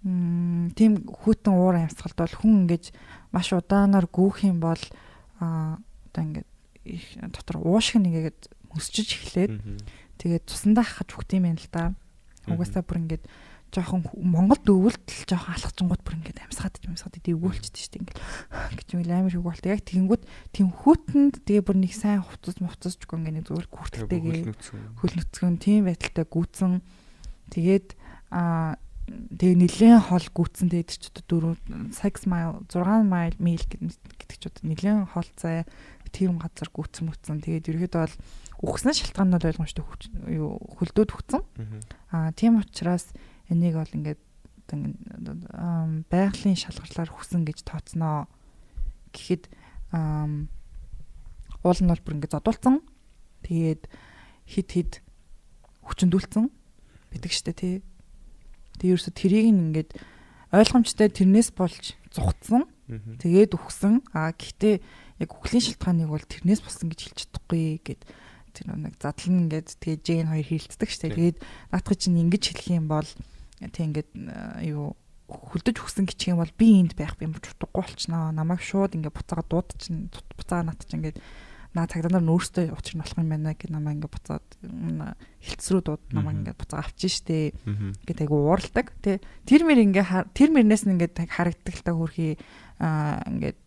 тийм хүүтэн уур амьсгалд бол хүн ингэж маш удаанаар гүүх юм бол одоо ингээд их дотор уушиг нэгээд өсчөж эхлээд тэгээд цусандаа хахаж өгт юм байна л да. Угаасаа бүр ингээд жоохон хүү- Монголд өвөлт л жоохон алхацсангууд бүр ингээд амьсгаад амьсгаад дэвгүүлчихдээ шүү дээ ингээд гэж юм амар хөг болт. Яг тэгэнгүүт тийм хүүтэнд тэгээ бүр нэг сайн хувцас мувцасчгүй ингээд нэг зүгээр гүртэлтэйгээ хөл нүцгэн тийм байдалтай гүйтсэн. Тэгээд аа тэгээ нилээн хол гүйтсэн тэгээд ч одоо 4 6 mile 6 mile мил гэдэг ч одоо нилээн хол зай тийм газар гүйтсэн мүцсэн. Тэгээд ерөөдөө бол үхсэн шалтгаан нь бол ойлгомжтой хөлдөөд хүцэн. Аа тийм учраас энийг бол ингээд байгалийн шалгарлаар хүсэн гэж тооцноо гэхэд уул нь бол бүр ингээд зодуулсан. Тэгээд хит хит хүчндүүлсэн байдаг штэ тий. Тэгээд ерөөсө тэрийг ингээд ойлгомжтой тэрнээс болж зүгтсан. Тэгээд үхсэн. А гэхдээ яг үхлийн шалтгааныг бол тэрнээс болсон гэж хэлж чадахгүй гэд тэр нэг задлан ингээд тэгээ Джейн хоёр хилддэг штэ. Тэгээд наадах чинь ингэж хэлэх юм бол тэг ингээд юу хөлдөж өгсөн гिचх юм бол би энд байх би юм утгагүй болчихноо. Намайг шууд ингээд буцаага дуудчихна. Буцаага нат чинь ингээд наа цагдаа нар нөөстөө учир нь болох юм байна гэж намайг ингээд буцаад хилцрүү дууд намайг ингээд буцаага авчин штэ. Ингээд айгу ууралдаг. Тэ тэр мэр ингээд тэр мөрнээс нь ингээд харагддаг л та хөрхий аа ингээд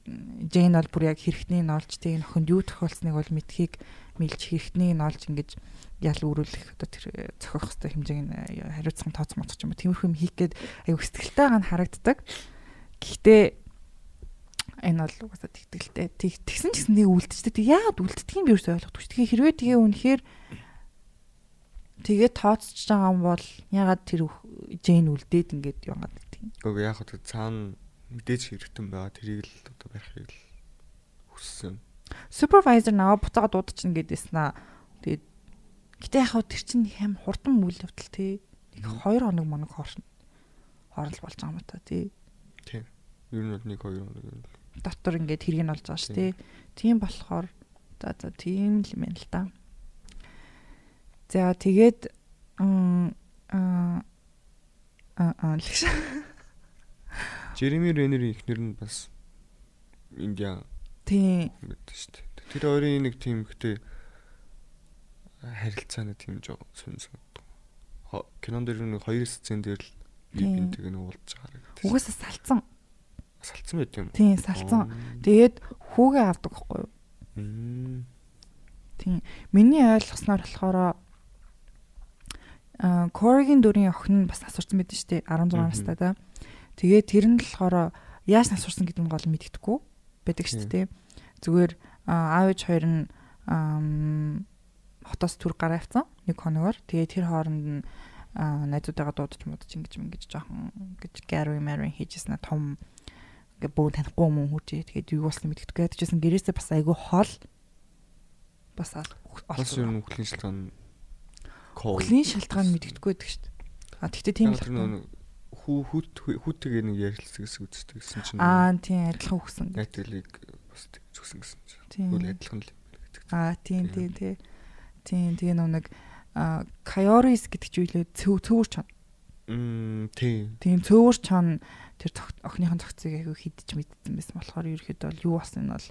Джейн бол бүр яг хэрэгтнийг олж тэг нөхөнд юу тохиолсныг бол мэдхийг мэлж хэрэгтнийг олж ингээд ял өрүүлэх одоо тэр цохих хэвээр хэмжээг нь хариуцсан тооц моцох юм. Тиймэрхүү юм хийх гээд аюу сэтгэлтэй байгаа нь харагддаг. Гэхдээ энэ бол угаасаа тэгтгэлтэй. Тэгсэн ч гэсэн нэг үлдчихдэг. Тэг яагаад үлддэг юм би юу ойлгохгүй. Тэгээ хэрвээ тэгээ үнэхээр тэгээ тооцож байгаа юм бол ягаад тэр Жейн үлдээд ингээд яагаад тийм. Гэхдээ яг хөө цаана мэдээж хэрэгтэн байгаа. Тэрийг л одоо барихыг л хүссэн. Супервайзер наваа буцаага дуудчихна гэдээсэн аа. Тэгээд Гэтэ яг хав тэр чинь хэм хурдан үйл явдал тий. Нэг 2 хоног моног хоорно. Хоорол болж байгаа юм та тий. Тийм. Ер нь бол нэг 2 хоног. Дотор ингээд хэрэг нь болж байгаа ш тий. Тийм болохоор за за тийм л юм л да. За тэгээд аа аа лиш. Жереми Ренерийн ихнэр нь бас Индиан. Тийм. Шүү. Тэр хоёрын нэг тийм ихтэй харилцааны тийм жоо сүн сүн. Кинон дээр нэг хоёр сцен дээр л бинтэг нь уулзж харагдав. Угаасаа салцсан. Салцсан байт юм. Тийм, салцсан. Тэгээд хүүгээ авдаг байхгүй юу? Тийм. Миний ойлгосноор болохоор а Коригийн дүрийн охин нь бас асуурсан байдаг шүү дээ 16 настай да. Тэгээд тэр нь болохоор яаж асуурсан гэдэг нь гол мэддэхгүй байдаг шүү дээ. Зүгээр аав ээж хоёр нь хотоос түр гараа авцсан нэг хоногор. Тэгээ тэр хооронд нь найзуудаагаа дуудаж муудаж ингэж ингэж жоохон гэж Gary Mary хийжсэн том ингээ бөө танихгүй юм хүүжээ. Тэгээд юу болсон мэддэггүй. Тэжсэн гэрээсээ бас айгүй хол бас олсон. Юу нүхлийн шалтгаан Хөлийн шалтгаан мэддэггүй байдаг шүү дээ. А тэгтээ тийм л хүү хүүт хүүтэйгээ нэг ярилцсан гэсэн үгтэй гэсэн чинь Аа тийм адилхан үгсэн. Найтгэлийг бас зүгсэн гэсэн чинь. Хөл адилхан л. Аа тийм тийм тийм. Тийм тэгээ нэг Кайорис гэдэг чинь үлээ цөөвөр чон. Мм тийм. Тийм цөөвөр чон тэр охиныхон цогцыг айгүй хидэж мэдсэн байсан болохоор ерөөхдөө бол юу болсон нь бол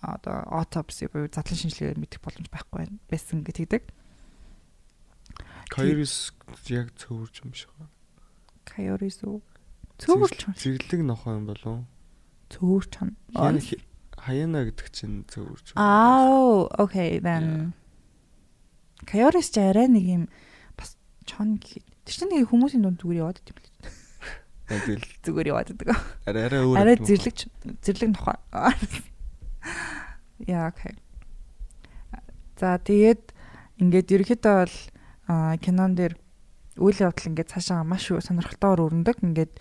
одоо autopsy буюу задлан шинжилгээгээр мэдэх боломж байхгүй байсан гэдэг. Кайорис яг чон биш үү? Кайорис үү? Цөөвөр чон. Зэрлэг нохоо юм болов? Цөөвөр чон. Хаяна гэдэг чинь цөөвөр чон. Аа, okay then. Yeah Кайорис ч арай нэг юм бас чон тэр чинь нэг хүмүүсийн дунд зүгээр яваад идэв юм. Тэгэл зүгээр яваад идэг. Арай арай өөр. Арай зэрлэг зэрлэг нохоо. Яа окей. За тэгээд ингээд ерөөхдөө бол кинон дээр үйл явдал ингээд цаашаа маш сонирхолтойгоор өрнөдөг. Ингээд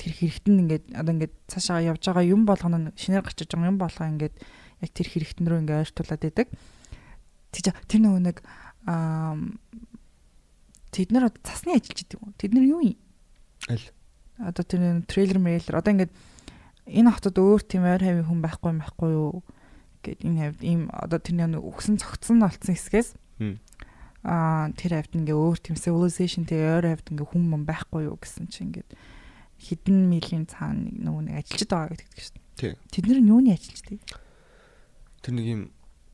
тэр хэрэгтэн ингээд одоо ингээд цаашаа явж байгаа юм болгоно шинээр гарч иж байгаа юм болгоо ингээд яг тэр хэрэгтэн рүү ингээд ойртуулад идэг. Тэр тэр нөгөө нэг аа тэд нар цасны ажилч гэдэг юм. Тэд нар юу юм? Аль? Одоо тэр трейлер мэйлэр одоо ингээд энэ хотод өөр тийм ойр хавийн хүн байхгүй юм байхгүй юу гэд энэ хавьд ийм одоо тэрний өгсөн цогцсон олцсон хэсгээс аа тэр хавьд ингээ өөр тийм civilization тэг ойр хавьд ингээ хүн мөн байхгүй юу гэсэн чинь ингээд хідэн милийн цаана нэг нөгөө нэг ажилчид байгаа гэдэг шүү дээ. Тэд нар нь юуны ажилчид? Тэр нэг юм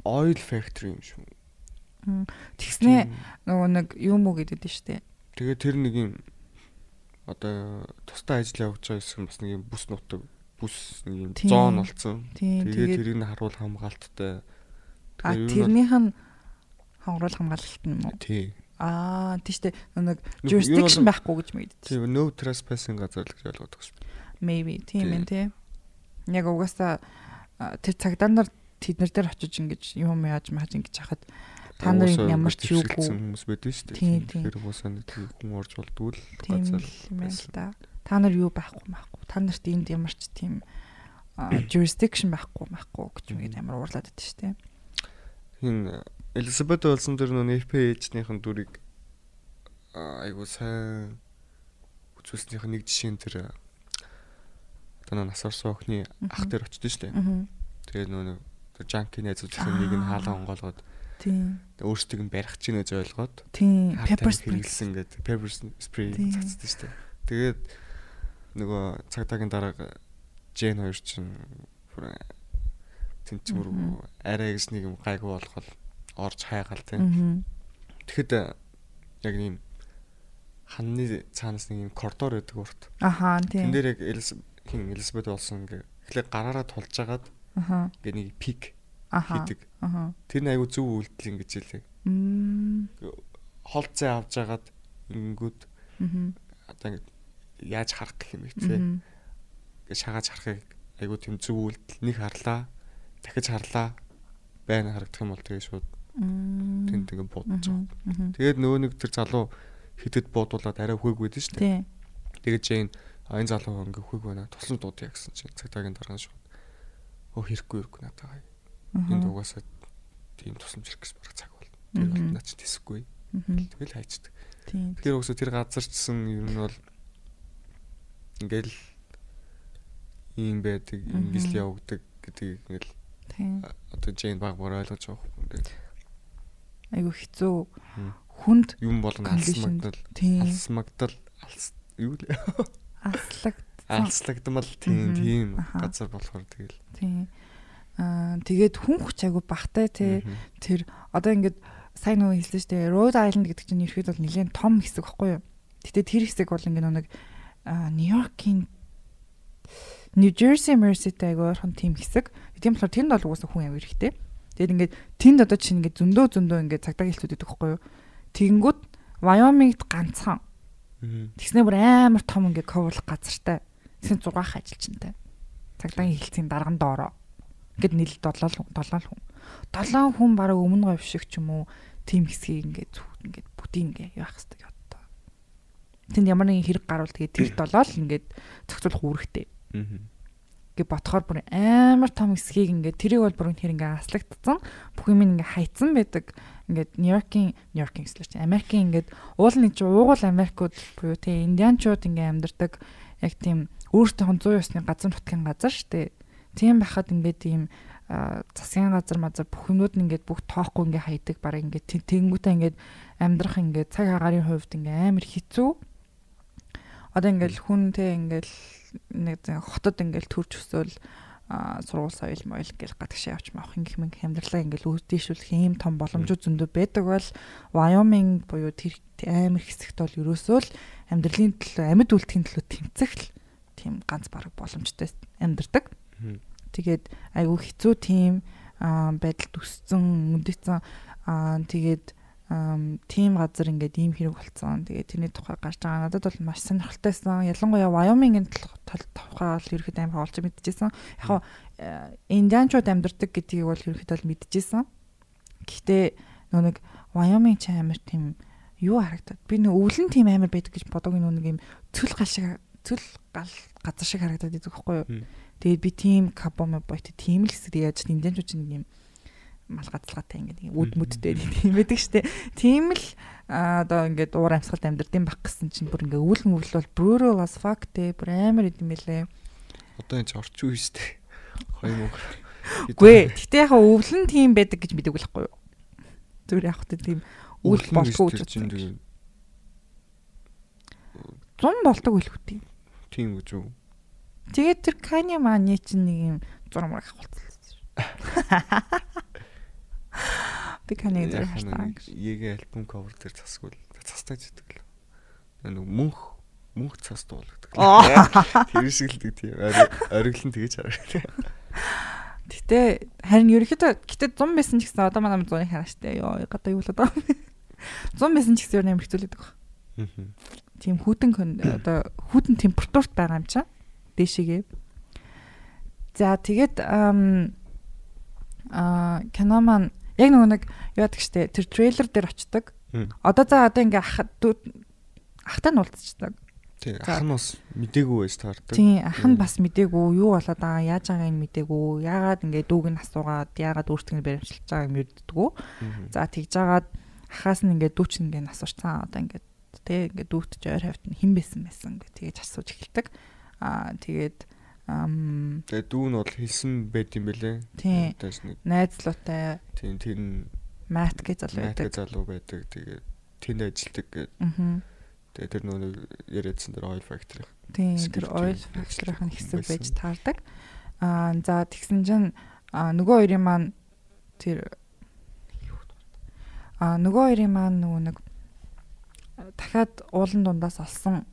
oil factory юм шүү. Тэгснээ нөгөө нэг юм уу гэдэг нь шүү дээ. Тэгээ тэр нэг юм одоо тустай ажил явуулж байгаа гэсэн бас нэг юм бүс нутаг бүс нэг юм зоон болсон. Тэгээ тэрийг нь харуул хамгаалттай. А тэрнийх нь харуул хамгаалалт нь уу? Тий. Аа тийм шүү дээ. Нэг jurisdiction байхгүй гэж мэддэг. Тийм no trespassing газар л гэж ойлгоод байгаа шүү. Maybe тийм ээ тий. Яг угаасаа тэр цагдаа нар тэднэр дээр очиж ингэж юм яаж мааж ингэж хахад та нарын ямар ч юугүй хүмүүс байдаг шүү дээ. Тэгэхээр уусаа нэг хүн орж болдгүй л газар юм л да. Та нар юу байхгүй байхгүй. Та нарт энд ямар ч тийм jurisdiction байхгүй байхгүй гэж үгээд амар уурлаад байдаг шүү дээ. Хин Элизабет болсон тэр нөө FPH-ийн дүрийг айгуу сайн үзүүлснийх нэг жишээ нь тэр одоо насарсан охины ах дээр очсон шүү дээ. Тэгээд нөө жанки найзуудын нэг нь хаалга онгоолгоод Тийм. өөрсдийг нь барих чинь гэж ойлгоод Тийм. Pepper spray. хэрэглэсэн гэдэг pepper spray цацдаг шүү дээ. Тэгээд нөгөө цагтаагийн дараа Жен хоёр чинь бүр тэнцмэр Мгм. арай гэж нэг юм гайгүй болгоод орж хайгаал тийм. Тэгэхэд э, яг нэм ханны цаанаас нэг юм коридор байдаг урт. Аха Тэн тийм. дээр яг хин Элизабет болсон ингээ эхлээ гараараа тулжгаад Аха. ингээ нэг пик Аха. хийдэг. Тэр нь айгүй зөв үйлдэл ингэж хэлээ. Холцоо авч жагаад ингэнгүүт Мгм. одоо ингээ яаж харах гэх юм бэ те. Мгм. Ингээ шагааж харахыг айгүй тийм зөв үйлдэл нэг харлаа. Дахиж харлаа. Байна харагдах юм бол тэгээ шууд тэнд ингээ будаж байгаа. Тэгээд нөгөө нэг тэр залуу хитэд буудуулаад арай хөг байдэн шүү дээ. Тэгээд Жейн а энэ залуу ингээ хөг байна. Туслан дуудъя гэсэн чинь цагтаагийн дараа нь шууд өө хэрэггүй хэрэггүй надад. Энд угаасаа тийм тусламж ирэх гэсэн бараг цаг бол. Тэр бол Мгм. наа чи тэсэхгүй. Тэгэл хайчдаг. Тэгэхээр угсаа тэр газарчсан юм нь бол ингээл ийм байдаг, ингэж л явагддаг гэдгийг ингээл одоо Жейн баг баг ойлгож байгаа юм. Ингээд Айгу хэцүү. Хүнд юм Conditioned. алсмагдал, алсмагдал, алс юу л Аслаг. алслагдмал тийм тийм газар болохоор тэгэл. Тийм. Аа тэгээд хүн хүч айгу багтай. Мгм. Тэр одоо ингээд сайн нөгөө хэлсэн шүү дээ. Rhode Island гэдэг чинь ерөөд бол нэлээд том хэсэг байхгүй юу? Гэтэ тэр хэсэг бол ингээд нэг Нью-Йоркийн New Jersey Mercy-тэй айгу ойрхон тийм хэсэг. Тийм болохоор тэнд бол угаасаа хүн авир ихтэй. Тэгээд ингээд тэнд одоо чинь ингээд зөндөө зөндөө ингээд цагдаа хэлтүүд идэх байхгүй юу? Тэгэнгүүт Wyoming-д ганцхан. Тэгснээр бүр амар том ингээ коверлох газартай. Тэгсэн 6 ажилчинтай. Цагдаагийн хилцийн дарган доороо. Ингээд нийл 7 хүн 7 хүн. 7 хүн бараг өмнө говь шиг ч юм уу тим хэсгийг ингээд зүг ингээд бүдийн ингээ яах хэрэгтэй одоо. Тэнд ямар нэгэн хэрэг гарвал тэгээ тэр 7 л ингээд зохицуулах үүрэгтэй. Мгм. Ингээ ботхоор бүр амар том хэсгийг ингээ тэрийг бол бүр үнэхээр ингээ аслагдсан. Бүх юм ингээ хайцсан байдаг. Ингээд Нью-Йоркийн Нью-Йоркийн гэслэж Америкийн ингээд уул нэг чи уугуул Америкууд буюу те индианчууд ингээ амьдардаг яг тийм өөртөө 100 ёсны газар нутгийн газар штэ. Тийм байхад ингээд тийм а, засгийн газар мазар бүх юмнууд нь ингээд бүх тоохгүй ингээ хайдаг бараг ингээ тэн- тэнгүүтээ ингээд амьдрах ингээ цаг агарын хувьд ингээ амар хэцүү. Одоо ингээл хүн те ингээл нэг хотод ингээл төрж өсөөл а сургууль соёл моёл ингээл гадагшаа явж маах ингэх мэн амьдралаа ингээл үүдээшүүлэх ийм том боломжууд зөндөө байдаг бол Wyoming буюу тэр амар хэсэгт бол ерөөсөө л амьдралын төлөө амьд үлдэхин төлөө тэмцэх л тийм ганц бараг боломжтой амьдардаг. Тэгээд айгүй хэцүү тийм байдалд өссөн, үндэцэн аа тэгээд тийм газар ингээд ийм хэрэг болцсон. Тэгээд тэрний тухай гарч байгаа надад бол маш сонирхолтойсэн. Ялангуяа Wyoming-ийн тухай бол ерөөхдөө амар олж мэдчихсэн. Яг хаа индианчууд амьдардаг гэдгийг бол ерөөхдөө л мэдчихсэн. Гэхдээ нөө нэг Wyoming ч амар тийм юу харагдаад би нөө өвлөн тийм амар байдаг гэж бодоог нөө нэг юм цөл гал шиг цөл гал газар шиг харагдаад байдаг байхгүй юу? Тэгээд би тийм кабомо бойт тийм л хэсэг яаж чинь нэг юм мал газалгаатай ингээд үд мүдтэй тийм байдаг штэ. Тийм л одоо ингээд уур амьсгалд амьдрдсан баг гэсэн чинь бүр ингээд өвлөн өвл бол brutal as fuck те бүр амар идэм байлээ. Одоо энэ ч орчин үе дээ. Хоёр мөнгө. Үгүй ээ. Гэтэ яг өвлөн тийм байдаг гэж мэдээгүй л байхгүй юу? Зүгээр яг хөө тийм үйл болтгоо гэж Зун болдог үйл хөтий. тийм гэж үү? Тэгээд тэр Kanye Mani чинь нэг юм зураг мураг авахулсан. Би Kanye зэрэг хартаа. Егэ альбом cover дээр засгүй л цастай зэдэг л. Нэг мөнх мөнх цас дуулдаг. Тэр шиг л тийм ориглон тэгэж харагдав. Гэтэ харин ерөөхдөө гэтэ 100 байсан ч гэсэн одоо манай 100-ыг хараа штэ. Йоо гадаа юу л одоо. 100 байсан ч гэсэн амар хэцүүлээд байгаа. Тийм хүүтэн одоо хүүтэн температурт байгаа юм чаа. Дээшээгээ. За тэгээд ам а кино маань яг нөгөө нэг яадаг штэ тэр трейлер дээр очдог. Мм. Одоо за одоо ингээ ах ахтай нь уулзчихдаг. Тийм ах нь бас мдээгүй байж таардаг. Тийм ах нь бас мдээгүй юу болоод байгаа яаж байгааг нь мдээгүй яагаад ингээ дүүг нь асуугаад яагаад өөртөө нь баримтчилж байгааг нь мэддэггүй. За тэгж жагаад ахаас нь ингээ дүүч ингээ асуурцсан одоо ингээ тэ ингээ дүүтж ойр хавьт нь хэн байсан байсан гэ тэгэж асууж эхэлдэг. Аа тэгээд ам Тэгээ дүү нь бол хэлсэн байт юм бэлээ. Тийм. Найзлуутай тийм тэр нь Мат гэж залуу байдаг. залуу байдаг. Тэгээд тэнд ажилтдаг гэдэг. Аа. Тэгээ тэр нэг яриадсан тэр oil factory. Тийм тэр oil factory-ын хэсэг байж таардаг. Аа за тэгсэн чинь аа нөгөө хоёрын маань тэр аа нөгөө хоёрын маань нөгөө нэг дахиад уулан дундаас олсон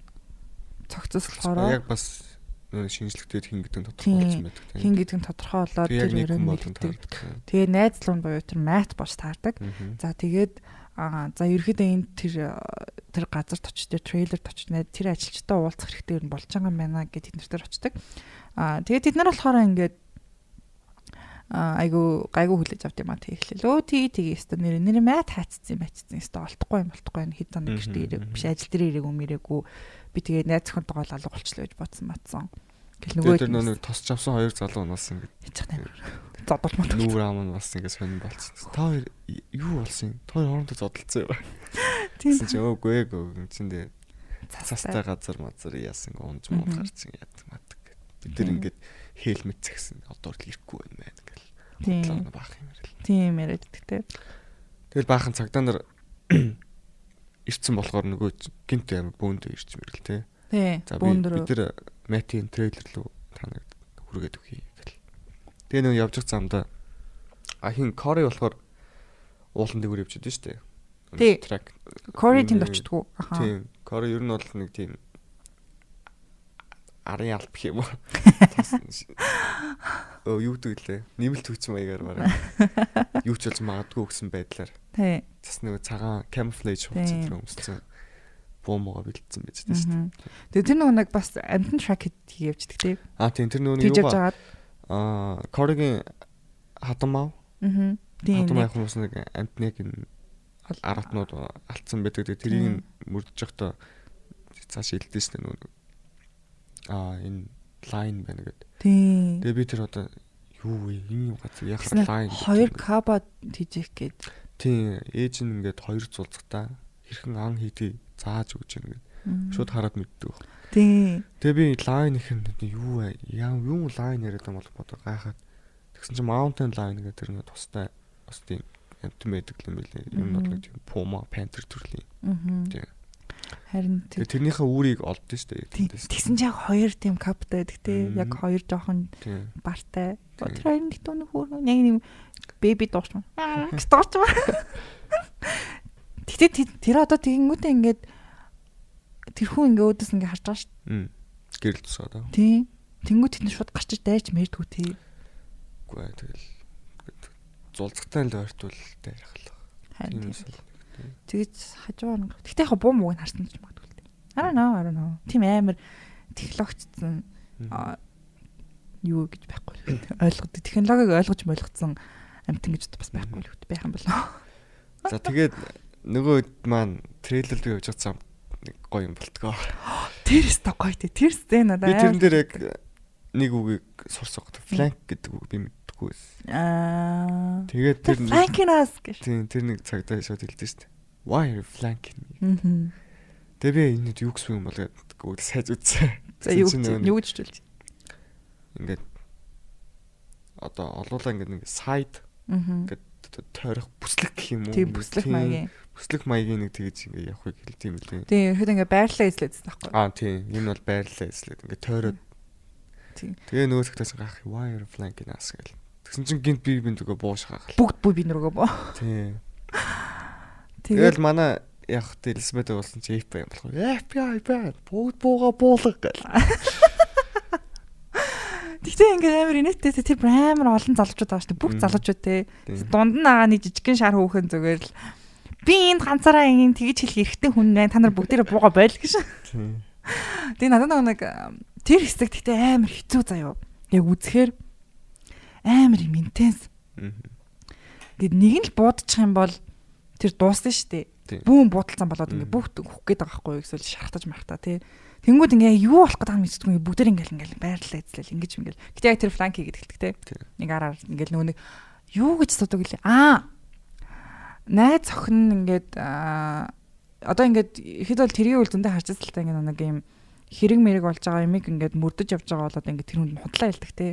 цогцос болохоор Яг бас нөө шинжлэхтэй хин гэдэг нь Тийм. тодорхойлсон байдаг. тийм. хин гэдэг нь тодорхойлоод Тэгээ яг тэр болон мэддэг. Тэгээ найзлуун буюу тэр мат болж таардаг. Аа. За тэгээд аа за ерөөдөө энэ тэр очиж тэр трейлерт очиж найз тэр ажилчтай уулзах хэрэгтэй юм болж байгаа юм байна гэж тэд нар тэр очдог. Аа тэгээд тэд нар болохоор ингээд айгу гайгу хүлээж авд юм а тийхлээ. Өө тий тий өстө нэр нэр мат хаацсан байцсан өстө олдохгүй юм болтохгүй юм хэд оног гэртээ ирээ биш ажил дээр ирээгүй мэрээгүй би тэгээд найз зөвхөнтэйгээ алга болчлоо гэж бодсон матсан. Гэл нөгөө Тэгээ тэр нэг тосч авсан хоёр залуу нас ингэ хийж байгаа юм. Зодол мод. нүүр ам нь бас ингэ сонирн болцсон. Та хоёр юу болсон юм? Та хоёр хоорондоо зодолцсон юм. Тийм. Чи өөгүй ээгүй чинь дээ цастай газар мазар яасан унж муу гарцсан яд матг. Бид тэр ингээд хэлмэт цагсан одоо л ирэхгүй байна гэл. Тийм. Баах юм ярил. Тийм яриад идэгтэй. Тэгэл баахан цагдаа нар ирцэн болохоор нөгөө гинт амар бөөндөө ирч мэрэл те. Тий. За бид тэр Мэтийн трейлер рүү таныг хүргээд өгье гэл. Тэгээ нөгөө явж байгаа замдаа а хин Кори болохоор уулан дээгүүр явж байдаг шүү дээ. Тий. Кори тэнд очтгоо. Тийм. Кори ер нь бол нэг тийм арын алб гэх юм уу? Оо юу гэдэг лээ? Нэмэлт хүч маягаар бараа. Юу ч болж магадгүй гэсэн байдлаар Тий. бас нэг цагаан camouflage хувцас дээр өмссөн буумгаа бэлдсэн байж дээ шүү дээ. Тэгээ тэр нөгөө нэг бас амтан track хийх явждаг тий. Аа тийм тэр нөгөө юу ба аа Коригийн хатан мав Аа. Тийм. хатан нэг мав хүмүүс нэг амтныг аратнууд алдсан байдаг. Тэрийг нь мөрдөж явахдаа цааш илдэж шүү дээ нөгөө аа энэ лайн байна гэдэг. Тийм. Тэгээ би тэр одоо юу вэ? Энэ юм яхаар Тэснэ лайн гэдэг Хоёр юм бэ? каба хийжих гээд. Тийм ээж нь ингээд хоёр зулцгатаа хэрхэн ан хийдий зааж өгч юм ингээд шууд хараад мэддэг. Тийм. Тэгээ би лайн их юм юу вэ? Яа юу лайн яриад юм бол бодоо гайхаад. Тэгсэн чинь mountain line гэдэг тэр нэг тустай бас тийм амтэн байдаг юм билээ. Юм нэг тийм puma panther төрлийн. Аа. Тийм. Харин тэрнийхээ үүрийг дээ. тийм. тэндээс. Тэгсэн чинь яг хоёр тийм каптай байдаг. Мгм. Яг хоёр жоохон бартай. Тэр хоёр нэг тоо нэг хөөр яг нэг беби дуурч маа. Гэж дуурч маа. Гэтэ тэр- одоо тэгэнгүүтээ ингээд тэр хүн ингээ өөдөөс ингээ харж байгаа Мм. Гэрэл тусаад аа. дээ. Тийм. Тэнгүү тэнд шууд гарч дайрч мэрдгүү тий. Үгүй тэгэл зулцгтай л ойртвол дайрах л. Харин Тийм. Тэгэж хажуугаар нь. Гэтэ яг буу мууг нь харсан ч магадгүй л дээ. I don't know, I don't know. Тийм амар технологичсон аа, юу гэж байхгүй л үү. Ойлгоод технологиг ойлгож болгоцсон амтан гэж бас байхгүй л үү. байх юм болоо. За тэгээд нөгөө маань трейлер рүү явж байгаа нэг гоё юм болтгоо. Тэр өстө гоё тий. Тэр сцен надаа Би тэрэн дээр яг нэг үгийг сурсаг. Flank гэдэг үг би мэддэггүй байсан. аа Тэгээд тэр нэг- Франкинас гэж. тийм тэр нэг цагтаа шууд хэлдэг шүү дээ. Why are you flanking me? Мгм. Тэгээ би энэ юу гэсэн юм бол гэдэг сайж үзсэн. За юу гэж юу гэж хэлж. ингээд одоо олуулаа ингээд нэг side ингээд тойрох бүслэг гэх юм уу? Тийм тийм маягийн. Бүслэг маягийн нэг тэгэж ингээд явахыг хэлдэг юм лээ. Тийм ихэд ингээ байрлалаа эзлэдсэн таахгүй. Аа тийм. Энэ бол байрлалаа эслээд ингээд тойроод Тийм. Тэгээ нөгөө цагтаас гах you flanking us гэл. Тэгсэн чинь гинт би бинт өгөө бууш хаах. Бүгд бүү би нүргөө боо. Тэгээд Тэгэл манай яг тэ Элизабет болсон чи FBI юм болох. FBI байна. Бүгд бууга буулга гэл. тэгтээ ингээ амар инээдтэй тэр амар олон залуучууд байгаа шүү дээ. Бүх залуучууд те. Дунд нь агааны жижигхэн шар хөөхөн зүгээр л би энд ганцаараа ин тэгж хэлэх эрэгтэй хүн байна. Та нар бүгдээрээ бууга бойл гэж. Тийм. Тэгээ надад нэг тэр хэсэг тэгтээ амар хэцүү заяо. Яг үзэхээр амар юм интенс. Гэт нэг нь л буудчих юм бол тэр дуусна шүү дээ. Бүүн буудалцсан болоод ингээ бүгд хөх гээд байгаа байхгүй юу эсвэл шархтаж мархтаа тий. Тэнгүүд ингээ юу болох гэдэг мэддэггүй ингээ бүгдэр ингээл ингээл байрлалаа эзлэл ингэж ингээл. Гэтэ яг тэр фланки гэдэг тий. Нэг араар ингээл нөгөө нэг юу гэж судаг лээ. Аа. Найз охин нь ингээд одоо ингээд ихэд бол тэргийн үл зөндөө харж байгаа л та ингээ нэг юм хэрэг мэрэг болж байгаа юмыг ингээд мөрдөж явж байгаа болоод ингээд тэр хүнд худлаа хэлдэг те.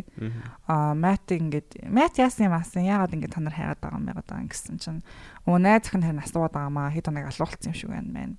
Аа мат ингээд мат яасан юм аасан яагаад ингээд та нар хайгаад байгаа юм яагаад байгаа гэсэн чинь өө найз охин харин асууад байгаа маа хэд хоног алуулсан юм шиг байна мэн.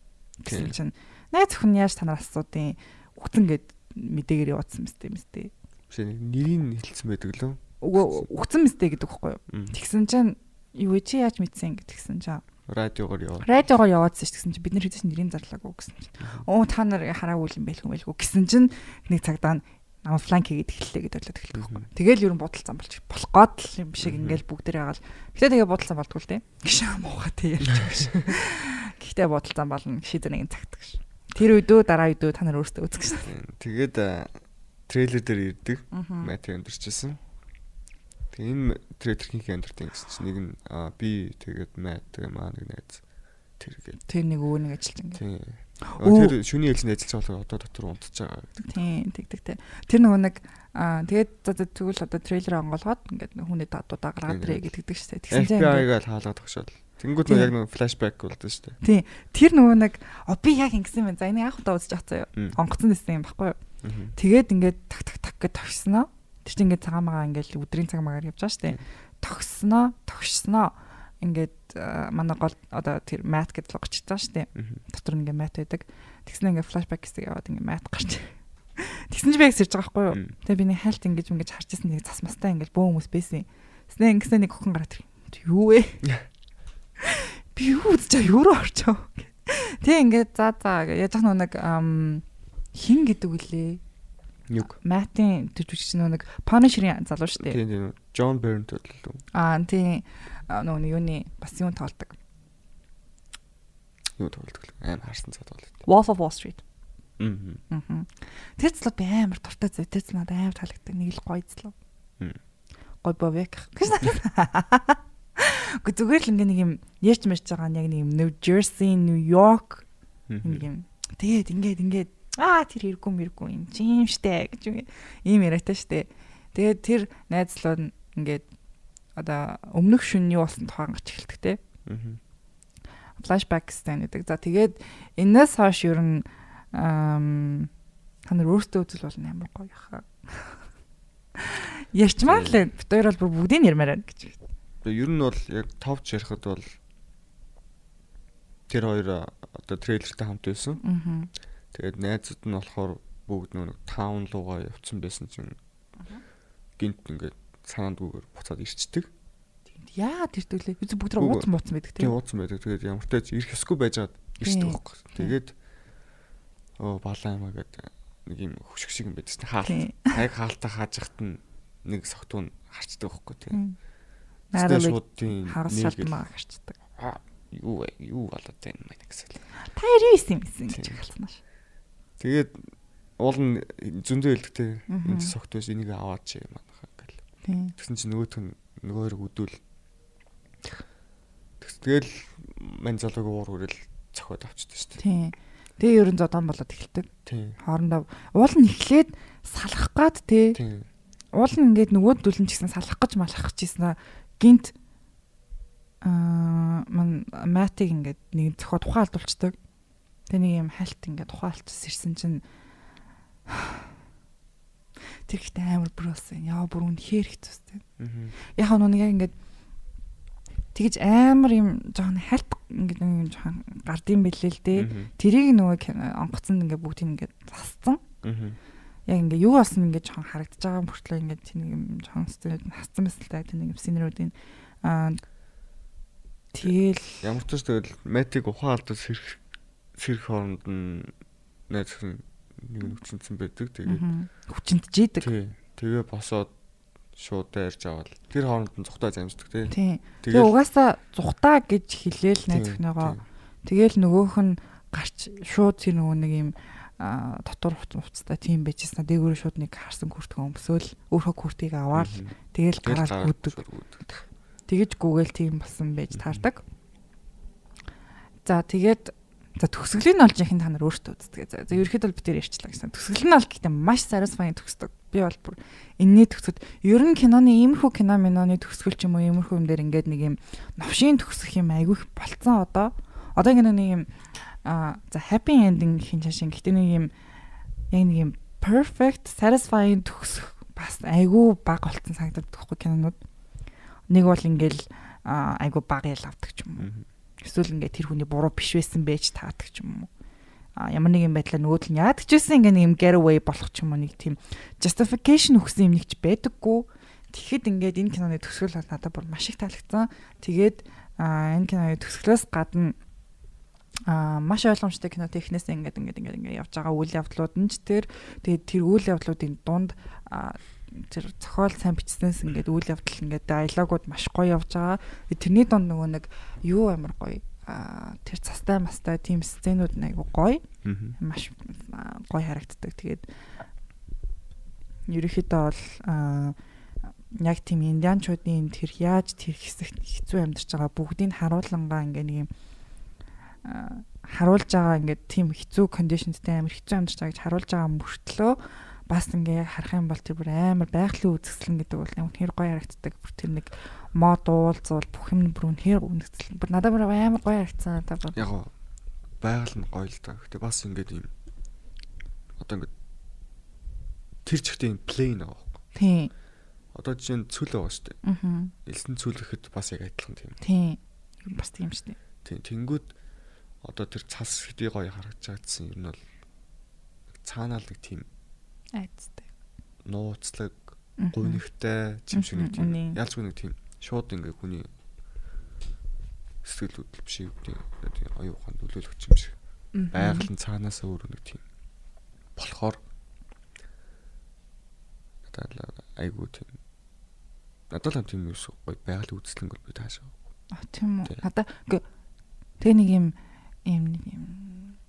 Гэсэн чинь найз охин яаж та нар асуудیں۔ Үгтэн гээд мэдээгээр явуулсан мэт юм сте. Биш нэрийг хэлсэн байдаг лөө. Үгүй үгтэн мэт гэдэг юу? Тэгсэн чинь юу чи яаж мэдсэн гэдгсэн чинь радиогоор яваа. Радиогоор яваадсэн ч гэсэн чинь бид нар хэдэж нэрийн зарлаагүй гэсэн чинь. Оо та нар хараагүй юм байлгүй байлгүй гэсэн чинь нэг цагдаа нам фланк хийгээд эхэллээ гэдэг болоод эхэлдэг байхгүй. Тэгэл ерөн бодолцсон болж болох гоод л юм шиг ингээл бүгдээрээ хаал. Гэтэ тэгээ бодолцсон болтгүй л дээ. Гişээ муухай тэг ярьж байгаа ш. Гэхдээ бодолцсон болно шийдэ нэгэн цагтдаг ш. Тэр үедөө дараа үедөө та нар өөрсдөө үзэх ш. Тэгээд трейлер дээр ирдэг. Мати өндөрчсэн. Тэгээ энэ трейлер хинхи өндөртэй гэсэн чинь нэг нь би тэгээд мат тэгээ маа нэг найз тэр гээд. Тэр нэг өвөө нэг ажилт ингэ. Тийм. Тэр шүний ээлжинд ажиллаж байгаа одоо дотор унтж байгаа гэдэг. Тийм тэгдэг те. Тэр нөгөө нэг аа тэгээд тэгвэл одоо трейлер онгоолгоод ингээд хүний дадуудаа гаргаад ирээ гэдэгдэг шүү дээ. Тэгсэн чинь FBI-г хаалгаад тогшоод. Тэнгүүд нь яг нэг флашбек болдсон шүү дээ. Тийм. Тэр нөгөө нэг би яг ингэсэн юм. За энийг анх удаа үзэж авцаа юу. Онгоцсон дэсэн юм баггүй юу. Тэгээд ингээд так так так гэж тогшсноо. Тэр чинь ингээд цагаан магаа ингээд өдрийн цаг магаар явж байгаа шүү дээ. Тогсноо, тогшсноо. Ингээд манай гол одоо тэр мат гэдэг л гочтой шүү дээ. Дотор нь ингээд мат байдаг. Тэгснэ ингээд флашбек гэсэн яваад ингээд мат гарч. Тэгсэн чи би яг сэрж байгаа байхгүй юу? Тэгээ би нэг хайлт ингэж ингэж харж ирсэн нэг засмастай ингээд бөө хүмүүс байсан. Тэснэ ингэсэн нэг охин гараад тэр юу вэ? Би юу үзэж байгаа юу руу орчоо. Тэг ингээд за за яаж нэг хин гэдэг үлээ Юг. Матын тэр жүжигч нэг Punisher-ийн залуу шүү дээ. Тийм тийм. John Byrne төлөв. Аа тийм нөгөө юуны бас юм тоолдог. Юу тоолдог вэ? Амар харсан цаад тоолдог. Wolf of Wall Street. Аа. Аа. Тэр залуу би амар дуртай зүй. Тэр надад амар таалагддаг. Нэг л гоё залуу. Гой бовек. Гэхдээ зүгээр л ингээ нэг юм ярьж мэрч байгаа нь яг нэг юм New Jersey, New York нэг юм. Тэгээд ингээд ингээд аа тэр хэрэггүй мэргүй юм чим штэ гэж ийм яриатай штэ. Тэгээд тэр найзлууд ингээд одоо өмнөх юу болсон тухайн гарч эхэлдэг те. Flashback стан гэдэг. За тэгээд энэс хойш ер нь та нар өөртөө үзэл бол амар гоё хаа. Ярьчмаар л бид хоёр бол бүгдийг ярмаар байна гэж. Ер нь бол яг товч ярихад бол тэр хоёр одоо трейлертэй хамт байсан. Аа Тэгээд найзууд нь болохоор бүгд нэг таун руугаа явцсан байсан чинь гинт ингээд санаандгүйгээр буцаад ирчдэг. Яагаад ирдүүлээ? Бид бүгд ууцсан бууцсан байдаг тийм. Ууцсан байдаг. Тэгээд ямар тач ирэх ёсгүй байжгаад ирчдэг байхгүй. Тэгээд оо балаа юмаа гэдэг нэг юм хөшг шиг юм байдсан. Хаалт. Яг хаалтаа хааж яхад нь нэг согтуу харцдаг байхгүй тийм. Наараа шууд тийм хагас шалтмаа харцдаг. Юу вэ? Юу болоод байна гэсэн. Та 99 юм гэсэн гэж хэлсэн ш. Тэгээд уул нь зөндөө хэлдэгтэй энэ согт биш энийг аваад чи манайхаа ингээл. Тэгсэн чинь нөгөөх нь нөгөөр өдөл Тэгэл мань залууг уур хүрэл цохиод авчдаг шүү дээ. Тэгээ ерөн зодон болоод эхэлдэг. Хоорондоо уул нь эхлээд салах гад. Тийм. Уул нь ингээд нөгөө дүлэн ч гэсэн салах гэж малах гэж ийсэн гинт аа ман матиг ингээд нэг зохиод ухаалдуулцдаг. Тэгээ нэг юм хальт ингээд ухаалцсан ирсэн чинь тэр ихтэй амар бүрөөсөн. Яа бүр үнэхээр хэцүүстэй. Яг нэг яг ингээд тэгэж амар юм жоохон хальт ингээд юм жоохон гардын бэлээ л дээ. Тэрийг нөгөө онгоцонд ингээд бүгдийг ингээд засцсан. Яг ингээд юу болсон ингээд жоохон харагдаж байгаа мөртлөө ингээд тэр нэг юм жоохон стресс та тэр нэг юм синерүүдийн аа тэгэл ямар ч тэгэл метик ухаан алдаж сэрх сэрх хооронд нь найз хүн нэг хүчинсэн байдаг. Тэгээд хүчинтжээдэг. Тий. Тэгээ босоод шууд дайрж аваад тэр хооронд нь зүхтаа замждаг тий. Тэгээ угаасаа зүхтаа гэж хэлээл найз өхнөөгөө. Тэгээл нөгөөх нь гарч шууд тэр нөгөө нэг юм дотор хувцастай тийм байжсна дээгүүр шууд нэг харсан күртгөө өмсөөл өөрөө күртийг аваад тэгээл гараад гүдэг. Тэгэж гүгээл тийм болсон байж таардаг. За тэгээд За төгсгөлийн олж яхин та нар өөртөө үздэг. За ерөөхдөө бид тэр ярьчлаа гэсэн. Төгсгөл нь бол гэхдээ маш satisfying төгсдөг. Би бол бүр энэний төгсөд ер нь киноны иймэрхүү кино миноны төгсгөл ч юм уу иймэрхүү юм дээр ингээд нэг юм новшийн төгсөх юм айгүйх болцсон одоо. Одоо ингэ нэг юм а за happy ending хин чашин гэхдээ нэг юм яг нэг юм perfect satisfying төгсөх бас айгүй баг болцсон санагдаад байхгүй кинонууд. Нэг бол ингээл айгүй баг ял авдаг ч юм уу. Эсвэл ингээд тэр хүний буруу биш байсан байж таадаг ч юм уу. А ямар нэгэн байдлаар нөгөөдөл нь яадаг ч байсан ингээд нэг юм getaway болох ч юм уу нэг тийм justification өгсөн юм нэгч байдаггүй. Тэгэхэд ингээд энэ киноны төгсгөл бол надад бүр маш их таалагдсан. Тэгээд энэ киноны төгсгөлөөс гадна а маш ойлгомжтой кино технээс ингээд ингээд ингээд ингээд явж байгаа үйл явдлууд нь ч тэр тэгээд тэр үйл явдлуудын дунд тэр зохиол сайн бичснээс ингээд үйл явдал ингээд диалогууд маш гоё явж байгаа. Тэрний донд нөгөө нэг юу амар гоё тэр цастай мастай тийм сценүүд айгу гоё. Маш гоё харагддаг. Тэгээд ерөөхдөө бол яг тийм индианчуудын тэр яаж тэр хэсэгт хэцүү амьдарч байгаа бүгдийг харуулнгаа ингээ нэг юм харуулж байгаа ингээд тийм хэцүү кондишнтэй амар хэцүү амьдарч байгаа гэж харуулж байгаа мөртлөө бас ингээ харах юм бол тэр бүр амар байгалийн үзэсгэлэн гэдэг бол ямар хэр гоё харагддаг. Бүр тэр нэг мод уулзвал бүх юм бүр үнэхээр үнэсгэлэн. Бүр надад бүр амар гоё харагдсан надад бүр. Яг байгаль нь гоё л да. Гэтэ бас ингээд юм одоо ингээд тэр чигтээ юм плейн байхгүй. Тийм. Одоо жишээ нь цүл байгаа шүү дээ. Аа. Элсэн цүл гэхэд бас яг адилхан тийм. Тийм. Бас тийм шүү дээ. Тийм. Тэнгүүд одоо тэр цас хэдий гоё харагдаж байгаа юм бол цаанаа л нэг тийм айцтай. Нууцлаг, гунигтай юм шиг нэг тийм. Ялцгүй нэг тийм шууд ингээ хүний сэтгэл хөдлөл биш үү тийм оюухан нөлөөлөгч юм шиг. Байгаль нь цаанаас өөр нэг тийм болохоор надад айгуу тийм надад л тийм юус гоё байгалийн үзэсгэлэнг бол би таашаа. А тийм үү. Надаа тэг нэг юм юм нэг юм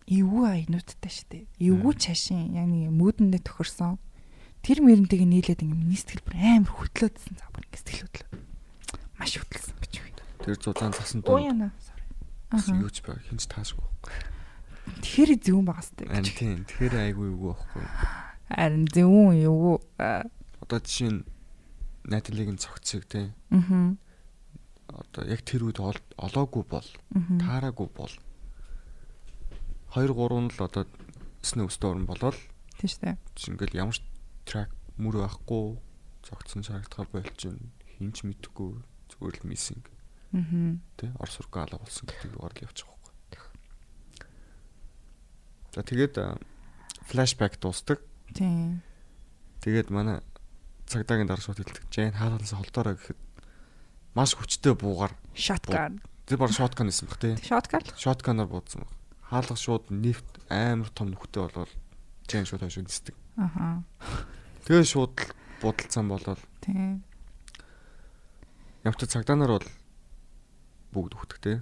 эвгүй аянуудтай штэ. Эвгүй чашин яг нэг мөдөндөө тохирсон. Тэр мөрөнтэйг нийлээд ингэ миний сэтгэл бүр амар хөтлөөдсөн. За бүр ингэ сэтгэл хөдлөө. Маш гэж байна. Тэр зузаан цасан дуу. Яна. Аа. Юуч бай хинч таашгүй. Тэр зөвүүн багас тээ. Тийм. Тэр айгүй эвгүй байхгүй. Харин зөвүүн эвгүй. Одоо жишээ нь найдлыг нь цогцсог тий. Аа. Одоо яг тэр үед олоогүй бол таараагүй бол 2 3 нь л одоо Snoop Storm болол тийм шүү дээ. Ингээл ямар ч track мөр байхгүй цогцсон шаардлагатай байл чинь хинч мэдхгүй зүгээр л миссинг. Аа. Тэ орс ургаа алга болсон гэдэг нь орл явчих واخгүй. За тэгээд flashback дуустдаг. Тийм. Тэгээд манай цагдаагийн дараа шууд хэлдэг. Жин хаалаас холдоорой гэхэд маш хүчтэй буугаар shotgun. Тэр баг shotgun гэсэн баг тий. Shotgun. Shotgun-аар буудсан баг хаалга шууд нефт амар том нөхтэй болоод чейн шууд хойш нисдэг. Аха. Тэгээ шууд будалцсан болоод. Тийм. Ямт цагдаанаар бол бүгд өгдөг те.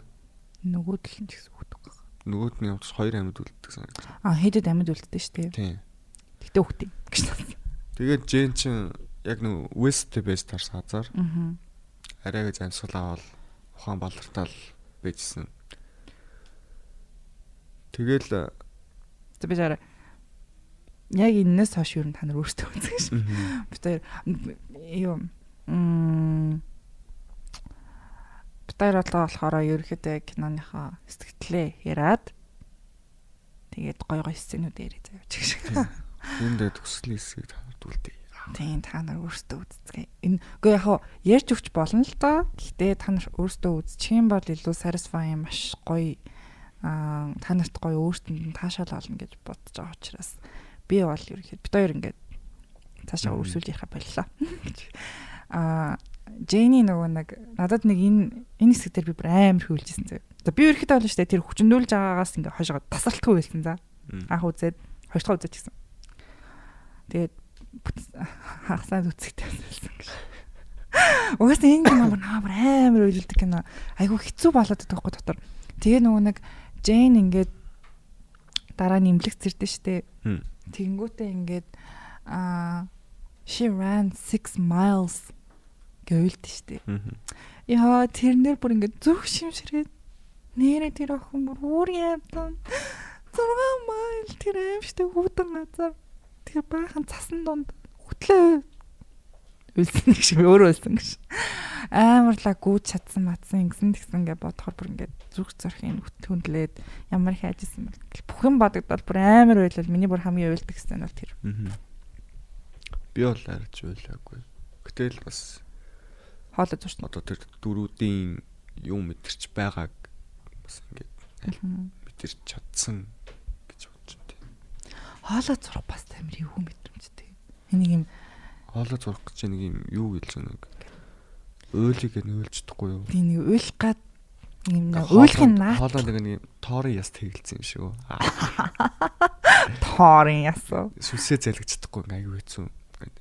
Нөгөөд л нь ч гэсэн өгдөг. Нөгөөд нь ямт хоёр амьд үлддэг санагдаж. Аа хэдэд амьд үлддэг шүү дээ. Тийм. Гэтэ өгдөг гэж. Тэгээд Жен чин яг нэг West base тарс хазар. Аа. Арайг замсгалаа бол ухаан балартаал байжсэн. Тэгэл за би зараа яг энэс хойш юу та нар өөрсдөө үзэх шин. Би тэр юу м Битээр болоо болохоор ерөөхдөө киноныхоо сэтгэлээ яраад тэгээд гой гой сценүүд ч гэх шиг. Энд дэ төслийн хэсгийг үлдээ. Тийм та нар өөрсдөө үзцгээе. Энэ үгүй яг ярьж өгч болно л доо. Гэхдээ та нар өөрсдөө үзчих юм бол илүү satisfying маш гоё та нарт гоё өөртөнд нь таашаал олно гэж бодож байгаа учраас би бол ерөнхийдөө бид хоёр ингээд цаашаа өрсүүлж ярих боллоо. Аа Джейни нөгөө нэг надад нэг энэ энэ хэсэг дээр би бүр амар хөвлөжсэн зөө. За би ерөөхдөө болно шүү дээ. Тэр хүчндүүлж байгаагаас ингээ хойшоо тасралтгүй байсан за. Анх үзээд хоёр дахь үзээд гисэн. Тэгээд хагасаад үзэхтэй байсан гэж. Угаасаа энэ кино амар амар үйлдэх кино. Айгу хэцүү болоод байгаа байхгүй дотор. Тэгээ нөгөө нэг Жейн ингээд дараа нэмлэх зэрдэн штэ. Тэнгүүтээ ингээд аа she ran 6 miles гэвэлдэ штэ. Яа тэрнэр бүр ингээд зүг шимшрээд нэрэ тэр охин бүр өөр яадан 6 майл тэр аим штэ хүүдэн газар тэр баахан цасан донд хөтлөө Үлсэн гэж өөрөө үлсэн гэж. Амарлаа гүйж чадсан матсан ингэсэн тэгсэн ингээ бодохоор бүр ингээ зүрх зорхийн хүндлээд ямар их ажисан бол бүх юм бодогдол бүр амар байлал миний бүр хамгийн уйлдаг гэсэн нь бол тэр. Би бол арич уйлаагүй. Гэтэл бас Хоолой зурсан. одоо тэр дөрүүдийн юм мэдэрч байгааг бас ингээд мэдэрч чадсан гэж бодож байна. Хоолой зурх бас амар юу мэдрэмжтэй. Энийг юм Хоолой зурх гэж нэг юм юу гэлж нэг ойлж чадахгүй юу? би нэг уйлах гад юм нэг уйлахын наад Хоолой нэг нэг тоорын яс тэгэлсэн юм шиг үү? Тоорын ясуу. Сүсээ ингээ аюу хэцүү.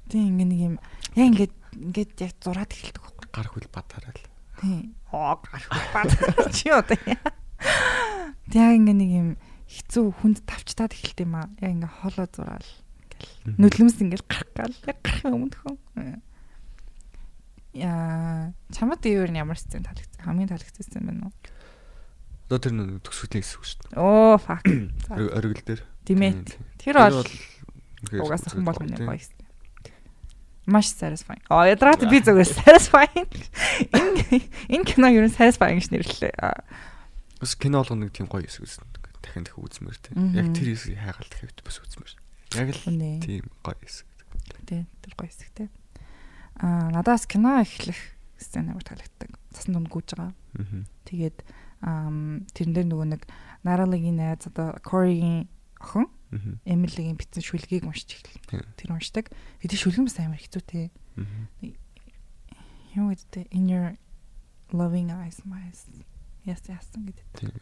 Тийм ингээ нэг юм яг ингээд ингээд яг зураад эхэлдэг байхгүй. Гар хөл батараа л. Тийм. Аа гарах бат. Чи одоо. Яг ингээ нэг юм хэцүү хүнд тавчтаад эхэлт юм аа. Яг ингээ хоолой зураал. Ингээл нүдлэмс ингээл гарах гал яг гарахын өмнө хөө. Яа, чамд юу нь ямар сцен таалагдсан? Хамгийн таалагдсан сцен байна уу? Одоо тэр нэг төгсгөлийн хэсэг шүү дээ. Оо fuck. Оригл дээр. Димэт. Тийм, тийм. Тэр бол угаасаа хүн болгоны тийм. гоё юм. Маш satisfying. Аа ядраад би зүгээр satisfying. Энэ кино юу н satisfying гэж нэрлэлээ. Бас кино болгоно нэг тийм гоё хэсэг үзсэн. Дахин дахин үзмээр тийм. Яг тэр хэсгийг хайгаал дахиад бас үзмээр. Яг л тийм гоё хэсэг. Тэ тэр гоё хэсэг те. Аа надаас кино эхлэх сцен амар таалагддаг. Цасан дунд гүйж байгаа. Аа. Тэгээд тэрэн дээр нөгөө нэг Наралагийн найз одоо Коригийн охин. Эмилигийн битсэн шүлгийг уншиж эхэллээ. Тэр уншдаг. Тэгээд шүлгэн бас амар хэцүү те. Юу гэдэг in your loving eyes my. Яс яасан гэдэг.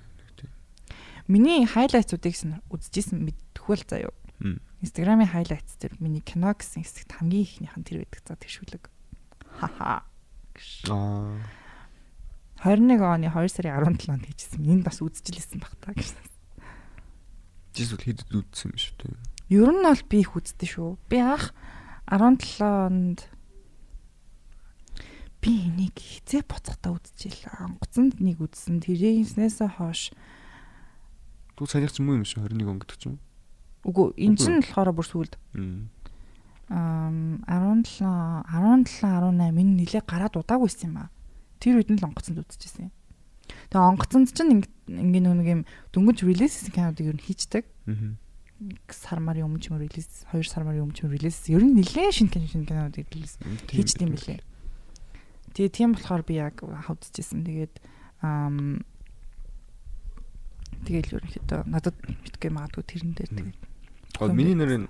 Миний хайлайтсуудыг сэн үзчихсэн мэдтгүүл заяа. Инстаграмын хайлайтс дээр миний кино гэсэн хэсэгт хамгийн ихнийх нь тэр байдаг за тэр шүлэг. Хаха. Аа. 21 оны 2 сарын 17-нд хийжсэн. Энд бас үзчихлээсэн баг та гэсэн. Жис бол хэд үдсэн юм шүү дээ. Ер нь бол би их үздэг шүү. Би анх 17-нд би энийг хизээ буцахтаа үзчихлээ. Онгоцонд нэг үзсэн. Тэрээснээсээ хойш Түү санийх юм юм шүү 21 он гэдэг ч юм. Үгүй эн Үгүй. чинь болохоор бүр сүлд ам 17 17 18 энэ нилээ гараад удаагүйсэн юм аа. Тэр үед нь л онгоцонд үзчихсэн. Тэгээ онгоцонд чинь ингээ нэг юм дөнгөж релиз хийсэн кинодыг ер нь хийчдэг. Аа. сар марын өмнө ч юм релиз 2 сар марын өмнө ч юм релиз ер нь нэлээд шинэ кино шинэ кинонууд релиз хийчдэг юм билээ. Тэгээ тийм болохоор би яг хавдчихсан. Тэгээд ам тэгэл ерөнхийдөө надад битгий магадгүй тэрэн дээр тэгээд Гол миний нэрийн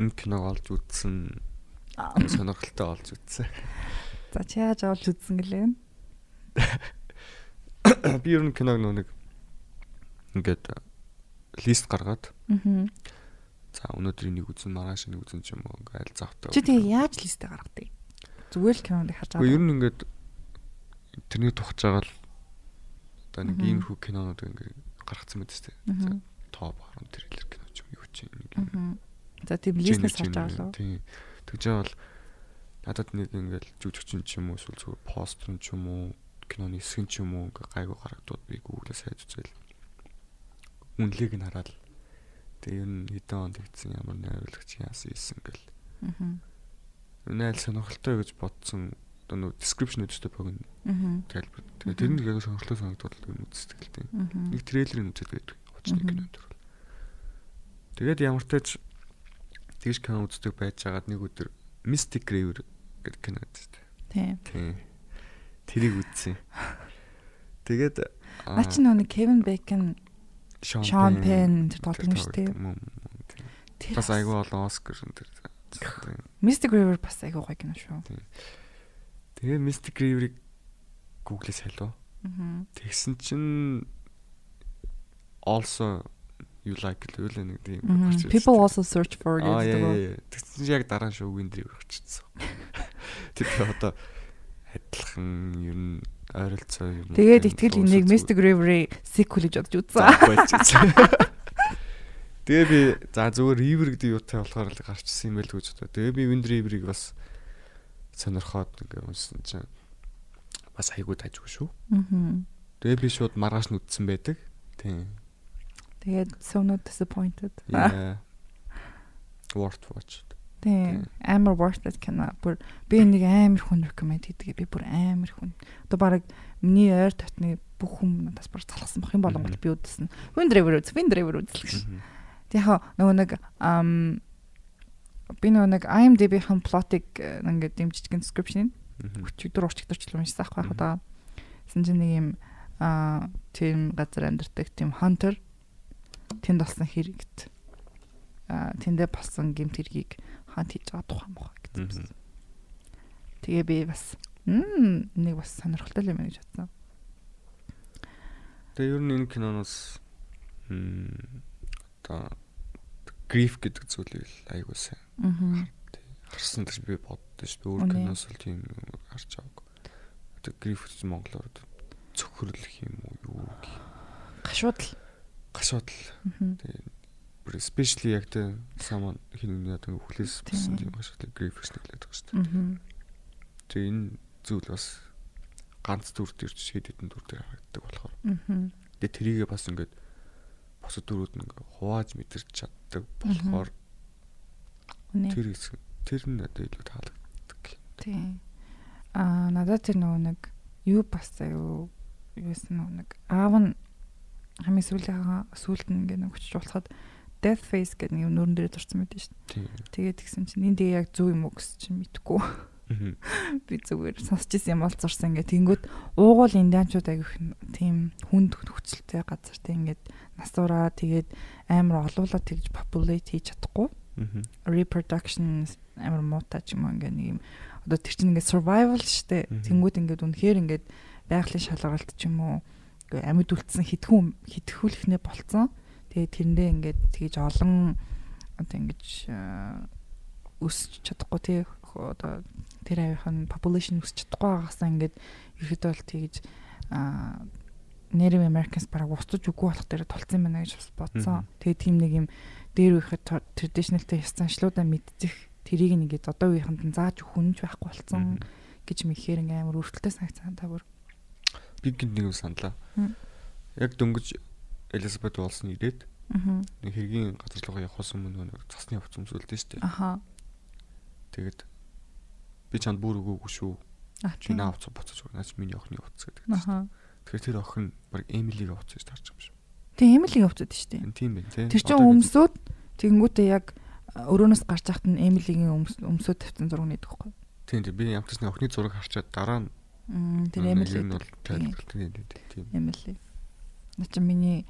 энэ киног олж үзсэн сонирхолтой олж үзсэн. за чи яаж авч үзсэн гэлээ. Би ер нь киног нэг ингээд лист гаргаад Аа. за өнөөдөр энийг үзэн маргааш энийг үзэн ч юм уу ингээд аль завтаа. Чи тэгээ яаж листэ гаргадаг? Зүгээр л киноныг харж Гэхдээ ер байгаа. нь ингээд тэрний тухаж байгаа л одоо нэг иймэрхүү кинонууд ингээд гаргацсан мэт тест. Топ 10 трейлер кино ч юм юу ч юм. нэг юм. За тийм листнес харж байгаа лөө. Тийм. Тэгж байгаа бол надад нэг ингээд жүжигчин ч юм уу эсвэл зүгээр постэр ч юм уу киноны хэсэг ч юм уу ингээд гайгүй гарагдууд би Google-аас хайж үзэл. Үнэлгээг нь хараад тэгээ ер нь хэдэн онд хийсэн ямар найруулагч яасан ийсэн гэл. Аа. Найл сонирхолтой гэж бодсон одоо нөө description өдөртөө богино Аа. тайлбар. Тэгээ тэр нь яг сонирхолтой санагдвал тийм. Аа. Нэг трейлерыг үзээд байдаг. Мгм. кинонд бол. Тэгээд ямар ч тэгж кино үздэг байж байгаад нэг өдөр Mystic River гэдэг кино үзсэн. Тийм. Тийм. Тэрийг үзсэн. Тэгээд Наа чи нэг Кевин Бэкон Sean Penn тэр тоглоно шүү дээ. Тэр Бас айгүй олон Оскар энэ. Mystic River бас айгүй гоё кино шүү. Тэгээд Mystic River-ыг Google-с. Аа. Тэгсэн чинь also you like үл нэг тийм гарч ирсэн. People also search for гэдэг. Тэгсэн чинь яг дараа нь шоугийн дээр гарчихсан. Би одоо адилхан ер нь ойролцоо юм. Тэгээд итгэл энийг Mystic River-ийн sequel гэж бодож үзсэн. Тэгээ би за зүгээр River гэдэг юутай болохоор л гарчсан юм байл гэж бодоо. Тэгээ би Wind River-ыг бас сонирхоод ингээ уншсан чинь бас айгүй тажгүй шүү. Аа. Тэгээ би шууд маргааш нь үтсэн байдаг. Тийм. Тэгээд so not disappointed. Yeah. Worth watch. Тийм амар worth it кино. Бүр би нэг амар хүн recommend хийдэг. Би бүр амар хүн. Одоо баг миний ойр татны бүх хүн надаас бүр залхсан бах юм болонгол би үзсэн. Wind River үз, Wind River үзлээ гэж. Тэг яг нөгөө нэг ам би нөгөө нэг IMDb-ийн plot-ыг э, ингээд дэмжиж description өчигдөр урчигдэрч л уншсан ахгүй яг удаа. Сэн чинь нэг юм аа тийм газар амьдардаг тийм hunter тэнд болсон хэрэгт аа тэндээ болсон гэмт хэргийг хаант хийж байгаа тухайн мохоо гэсэн. Тэгээ би бас мм нэг бас сонирхолтой юм гэж бодсон. Тэгээ ер нь энэ киноноос м одоо grief гэдэг зүйлийг айгуу сайн. Аа. Харсан гэж би боддоо ш. Би өөр киноос л тийм харж байгаагүй. Одоо grief гэж монголоор цөхрөлөх юм уу юу гэх. Гашуудл. Гашуудл. Тэгээ бүр especially яг тэ someone хин нэг хүлээс болсон тийм grief гэж нэглээд байгаа шүү дээ. Тэгээ энэ зүйл бас ганц дүр төрж хэд хэдэн дүр дээр харагддаг болохоор. Тэгээ тэрийгээ бас ингээд босод дүрүүд нь ингээд хувааж мэдэрч чаддаг болохоор тэр хэсэг тэр нь надад илүү таалагддаг. Тийм. Аа надад тэр нөгөө нэг юу бас аюу юусэн нөгөө нэг аав нь хамгийн сүүлийн сүүлд нь ингээд нэг хүчж болоход death face гэдэг нэг нөрөн дээр дурсан байдаг шүү дээ. Тэгээд тэгсэн чинь энд яг зөв юм уу гэсэн чинь мэдгүй. Би зүгээр сонсч ирсэн юм бол зурсан ингээд тэнгүүд уугуул индианчууд агих тийм хүнд хүчтэй газар тийм ингээд насураа тэгээд амар олуулаад тэгж populate хийж чадахгүй. Reproduction амар муутай ч юм уу ингээд нэг юм одоо тэр чинь ингээд survival штэ. Тэнгүүд ингээд үнэхээр ингээд байгалийн шалгаралт ч юм уу амьд үлдсэн хитгэн хитгэхүүлэхнээ болцсон. Тэгээд тэрэндээ ингээд тэгж олон одоо ингэж өсч чадахгүй тий одоо тэр авийн population өсч чадахгүй байгаасаа ингээд ерөөдөө бол тэгж а Native Americans бараг устж үгүй болох дээр толцсон байна гэж бас бодсон. Тэгээд тийм нэг юм дээр үехэд traditional-тэй ёс заншлуудаа мэдчих тэрийг нэгээд одоо үеийнхэнд зааж хүнж байхгүй болсон гэж мэхээр ингээм амар өртөлтэй санагцсан та бүр. Би гинт нэг юм саналаа. Яг дөнгөж Элизабет Уолсон ирээд нэг хэргийн газар руу явахаас өмнө нэг цасны хувц өмсүүлдэ штэ. Аха. Тэгээд би чанд бүр өгөөгүй шүү. Чи наа уцаа буцаж өгнө. Наач миний охины уц гэдэг. Аха. Тэгэхээр тэр охин баг Эмилиг уц гэж тарж байгаа юм шиг. Тэг Эмилиг уцаад штэ. Тийм байх тий. Тэр чинь өмсөд тэгэнгүүтээ яг өрөөнөөс гарч яхад нь Эмилигийн өмсөд тавьсан зураг нэдэг байхгүй. Тийм тийм би ямтас нэг охины зураг харчаад дараа нь тэр Эмили нь бол тайлбарлалт тийм. Эмили. Наа чи миний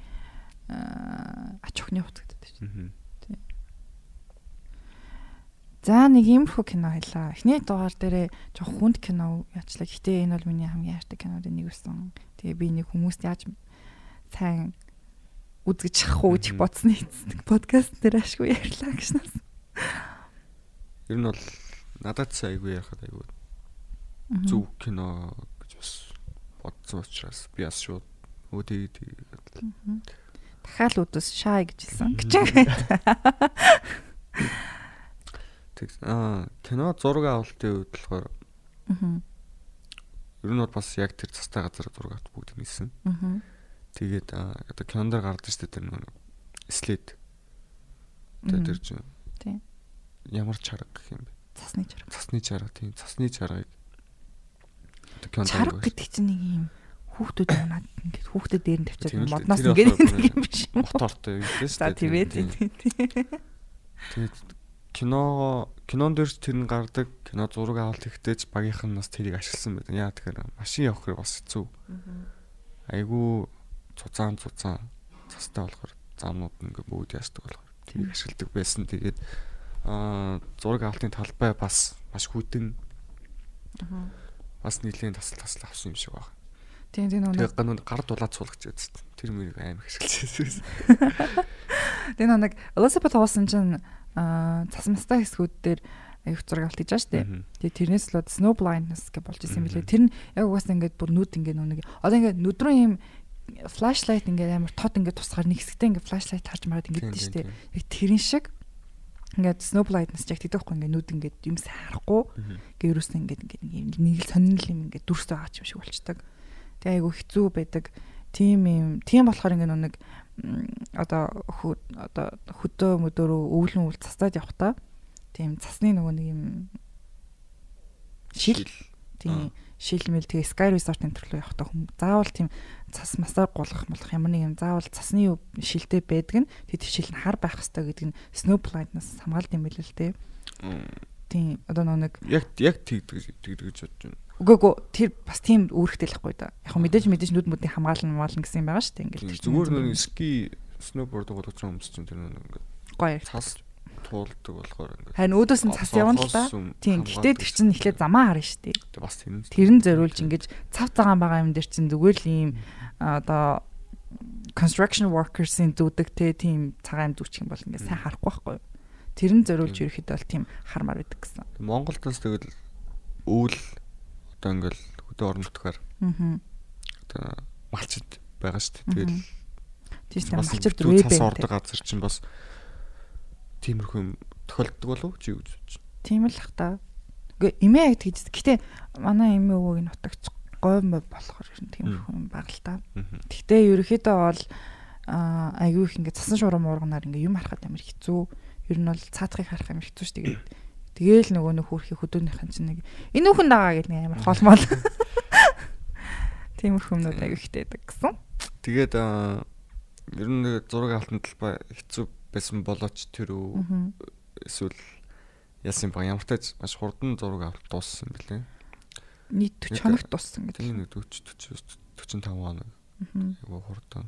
ач охины хувц гэдэг чинь. Тийм. За нэг иймэрхүү кино хэлаа. Эхний дугаар дээрээ жоох хүнд кино яачлаа. Гэтэ энэ бол миний хамгийн хайртай кинодын нэг байсан. Тэгээ би нэг хүмүүст яаж сайн үзгэж чадах уу гэж бодсны эцэг подкаст дээр ашгүй ярьлаа гэж нас. Ер нь бол надад ч айгүй ярахад айгүй зөв кино гэж бас бодсон учраас би бас шууд өөдөө тэгээд дахиад үдэс шай гэж хэлсэн. Гэж. Тэг аа кино зураг авалтын үед болохоор Аа. Ер нь бол бас яг тэр цастай газар зураг авт бүгд нээсэн. Аа. Тэгээд одоо кинон дээр гардаг шүү дээ тэр нэг след. Тэгээд тэр чинь Тийм. ямар чарга гэх юм бэ? Цасны чарга. Цасны чарга тийм цасны чаргыг Чарга гэдэг чинь нэг юм хүүхдүүд унаад ингээд хүүхдэд дээр нь тавьчаад модноос ингээд юм биш юм. мотортой юм шүү За тийм ээ. Тэгээд кино кинон дээр тэр нь гардаг кино зураг авалт ихтэй ч багийнхан нас тэрийг ашигласан байдаг. Яа тэгэхээр машин явах хэрэг бас хэцүү. Айгу цуцаан цуцаан цастай болохоор замнууд ингээ бүгд ястдаг болохоор тэрийг ашигладаг байсан. Тэгээд аа зураг авалтын талбай бас маш хүйтэн бас нэлийн тасал тасал авсан юм шиг байна. Тийм тийм нэг ганууд гар дулаад суулгаж байсан. Тэр мөрийг аим байсан. тэр нэг Elizabeth Olsen чинь аа цасмастай хэсгүүд дээр аюух зураг авалт хийж байгаа шүү дээ. Тэгээ тэрнээс л бол snow blindness гэж болж исэн билээ. Тэр нь яг угаасаа ингээд бүр нүд ингээд нэг одоо ингээд нүд рүү юм flashlight ингээд амар тод ингээд тусгаар нэг хэсэгтээ ингээд flashlight харж мараад ингээд дээ шүү дээ. Яг тэрэн шиг ингээд snow blindness яг тэгдэг байхгүй ингээд нүд ингээд юм сарахгүй. Ингээд ерөөсөө ингээд ингээд нэг л сонирхол юм ингээд дүрстэй аач юм шиг болчдаг. Тэгээ айгу хэцүү байдаг. Тийм юм. Тийм болохоор ингээд нэг одоо одоо хөдөө мөдөөрөө өвлөн үл цастаад явах та тийм цасны нөгөө нэг юм шил тийм шилмэл тэгээ Sky Resort-ын төрлөө явахдаа хүм заавал тийм цас масаар гулгах молох ямар нэг юм заавал цасны шилтэй байдаг нь тэд шил нь хар байх хэрэгтэй гэдэг нь snowblind-наас хамгаалт юм билээ л дээ. Тийм одоо нэг яг яг тэгдэг тэгдэг гэж бодож байна. Үгүй гоо тэр бас тийм үүрэгтэй л хгүй да. Яг мэдээж мэдээж нүд мөдний хамгаална хамгаална гэсэн юм байгаа шүү дээ. Ингээл зүгээр нэг ски гол учраас хүмүүс чинь тэр нэг гоё цас туулдаг болохоор ингээд. Харин өөдөөс нь цас явна л та. Тийм. Гэтэ тэр чинь эхлээд замаа харна шүү дээ. Бас тэр нь. Тэр нь зориулж ингэж цав цагаан байгаа юм дээр чинь зүгээр л ийм одоо construction workers-ийн зүудэг те тийм цагаан зүгч юм бол ингээд сайн харахгүй байхгүй юу? Тэр нь зориулж ерөөхдөө бол тийм хармаар байдаг гэсэн. Монголд бас тэгэл өвөл одоо ингээл хөдөө орон нутгаар Аа. одоо малчд байгаа шүү дээ. Тэгэл Тийм малчир зөв дөрвөө цас ордог газар чинь бас тиймэрхүү юм тохиолддог болов чи юу гэж бодож Тийм л ах та. Эмээ яг тэгж. Гэтэ манай эмээ өвөөг нь утагч гойм болохоор ер нь тиймэрхүү юм баг л та. байна. Гэхдээ ерөөхдөө бол аа айгүй их ингээд цасан шуурам уурганаар ингээд юм харахад амар хэцүү. Ер нь бол цаатахыг харах амар хэцүү шүү дээ. Тэгээл нөгөө нөх хөрхи хөдөөнийхэн чинь нэг энэ үхэн дагаа гэдэг нэг амар холмол. Тиймэрхүү юмнууд айгүй ихтэй байдаг гэсэн. Тэгээд ер нь зураг алтан талбай хэцүү байсан болооч тэр үү эсвэл яасан ба ямар тач маш хурдан зураг авалт дууссан юм билээ. Нийт 40 хоногт туссан гэдэг. Тийм нэг 40 40 45 хоног Аа. хурдан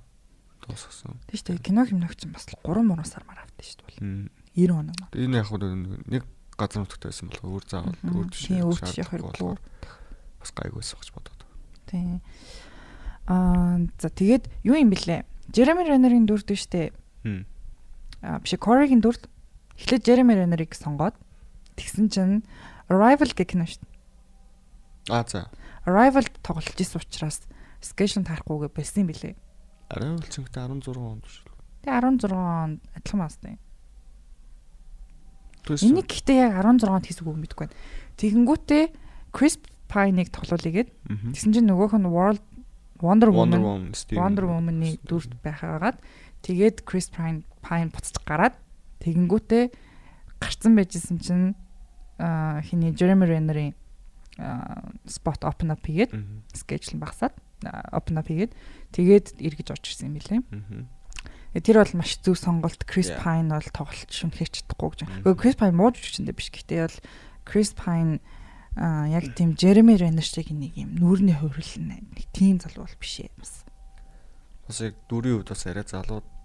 дууссан. Тийм шүү дээ. Кино хэмнэг чинь бас 3 3 сармаар авдаг шүү дээ. Мм. 90 хоног. Энэ яг нэг газар нутагт байсан болох өөр заавал өөр Тийм, өөр жишээ хэрэггүй. болохоор бас гайгүйсэн гэж бодоод. Тийм. Аа за тэгээд юу юм бэлээ? Jeremy Renner-ийн дүр дээ штэ. Хм. Биш Corey-гийн дүр. Эхлээд Jeremy Renner-ыг сонгоод тэгсэн чинь Arrival гэх кино штэ. Аа за. Arrival тоглож исэн учраас schedule тарахгүйгээ болсон юм бэлээ. Арай үлцэнхтэй 16 онд шүү. Тэгээ 16 онд адилхан маастай. Энийг гэхдээ яг 16-нд хийсэг үг мэдгүй байна. Тэгэнгүүтээ Chris Pine-ыг тоглоулъягээд Мгм. тэгсэн чинь нөгөөх нь World Wonder Woman. Wonder Woman-ы дүрт байхаагаад тэгээд Chris Pine Pine буцаж гараад тэгэнгүүтээ гарцсан байжсэн чинь хиний Jeremy Renner-ийн spot open up хийгээд schedule аа, open up хийгээд тэгээд эргэж орж ирсэн юм билээ. Э, Тэр бол маш зөв сонголт. Chris. Pine бол тоглолт шүнхэж чадахгүй гэж. Гэхдээ Chris Pine муу жүжигчэндээ биш гэхдээ бол Chris Pine аа яг тийм Jeremy Renner шиг нэг юм нүүрний хувирлал нэг тийм залуу бол биш ээ бас. Бас яг дүрийн хувьд бас арай залуудах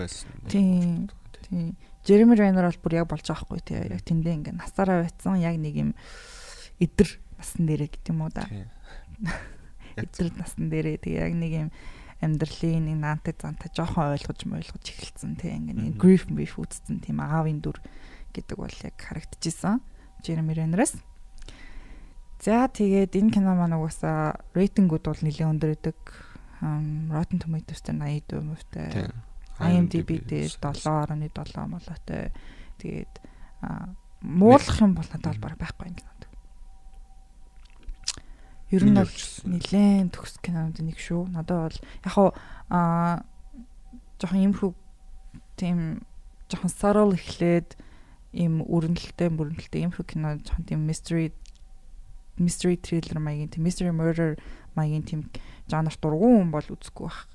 байсан. Тийм. Тийм. Jeremy Renner бол бүр яг болж байгаа хгүй тий. Яг тэндээ ингээ насаараа байцсан яг нэг юм эдэр насн дээрээ гэдэг юм уу да. Эдэр насн дээрээ тэгээ яг нэг юм амьдралын нэг наантай зантай жоохон ойлгож мойлгож эхэлсэн тий. Ингээ нэг grief grief үтцсэн тийм аавын дүр гэдэг бол яг харагдчихсан. Jeremy Renner-с. За тэгээд энэ кино маань угаасаа рейтингүүд бол нэлээд өндөр өгдөг. Rotten Tomatoes дээр 80% мөвтэй. IMDb дээр 7.7 молоотой. Тэгээд муулах юм бол надад бол байхгүй юм кинод. Ер нь бол нилээн төгс кинонууд нэг шүү. Надад бол яг хаа аа жоохон юмхүү тийм жоохон сарал эхлээд ийм өрнөлттэй мөрнөлттэй юмхүү кино жоохон тийм mystery mystery thriller маягийн тийм mystery murder маягийн тийм жанр дургуун хүн бол үзэхгүй байх.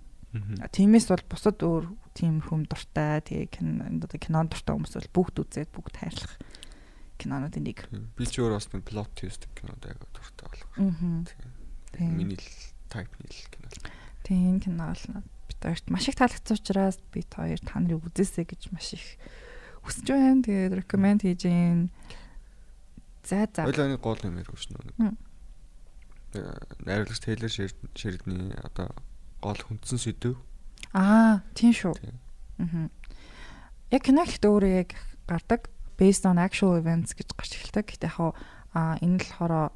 Тиймээс бол бусад өөр тийм хүм дуртай тэгээ кино кинон дуртай хүмүүс бол бүгд үзээд бүгд хайрлах кинонуудын нэг. Би ч өөр бас плот твист кинод аяга дуртай болох. Аа. Тийм. Миний л тайп нийл кино. Тийм кино бол бид хоёрт маш их таалагдсан учраас бид хоёр та нарыг үзээсэй гэж маш их хүсэж байна. Тэгээд recommend хийж гин. За за. Ойлооны гол юм ярих шнэ. Мм. Найруулагч Taylor Sheridan-ы одоо гол хүндсэн сэдв. Аа, тийм шүү. Аа. Яг кино ихтэй өөрөө яг гардаг based on actual events гэж гарч эхэлдэг. Гэтэ яг аа энэ л болохоор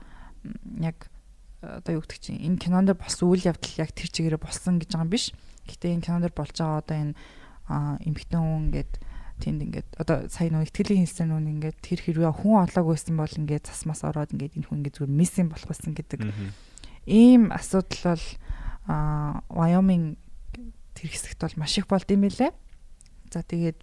яг одоо юу гэдэг чинь энэ кинонд бас үйл явдал яг тэр чигээрээ болсон гэж байгаа юм биш. Гэтэ энэ кинонд болж байгаа одоо энэ аа эмхтэн хүн ингээд тэнд ингээд одоо сая нөө ихтгэлийн хэлсэн нүн ингээд тэр хэрвээ хүн олоог байсан бол ингээд засмас ороод ингээд энэ хүн ингээд зүгээр миссин болох байсан гэдэг ийм асуудал бол а Wyoming тэр хэсэгт бол маш их болд юм билэ. За тэгээд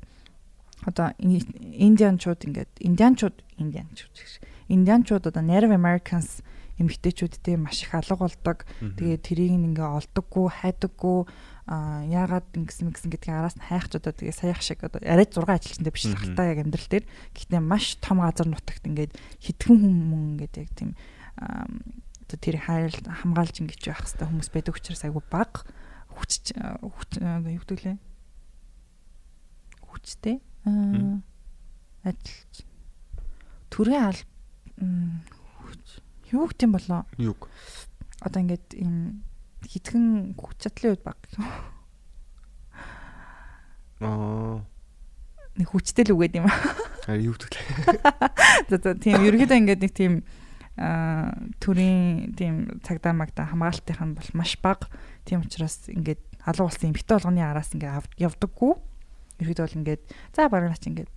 одоо ин- индианчууд ингээд индианчууд индианчууд гэж. Индианчууд одоо Native Americans эмэгтэйчүүдтэй маш их алга болдог. Тэгээд тэрийг ингээ олдоггүй, хайдаггүй а яагаад ингэсэн мэгсэн гэдгийг араас нь хайх ч одоо тэгээ саяах шиг одоо арай 6 ажилчтай биш л хальтаа яг амьдрал дээр гэхдээ маш том газар нутагт ингээд хитгэн хүмүүс ингээд яг тийм одоо тэр хайр хамгаалж ингэж байх хэвээр хүмүүс байдаг учраас айгу баг. Хүч хүч юу гэдэг лээ? Хүчтэй аа, ажилч төрийн ал юу гэдэм болоо? Юг. Одоо ингээд юм хитгэн хүч чадлын үед баг. Аа нэг хүчтэй л үгээд юм. харин юу гэдэг лээ. За за тийм ерөөдөө ингээд нэг тийм аа төрийн тийм цагдаа магтаа хамгаалтынх нь бол маш бага. Тийм учраас ингээд алуу болсон эмхтэй болгоны араас ингээд явдаггүй. Ерөөдөө бол ингээд за бараг наач ингээд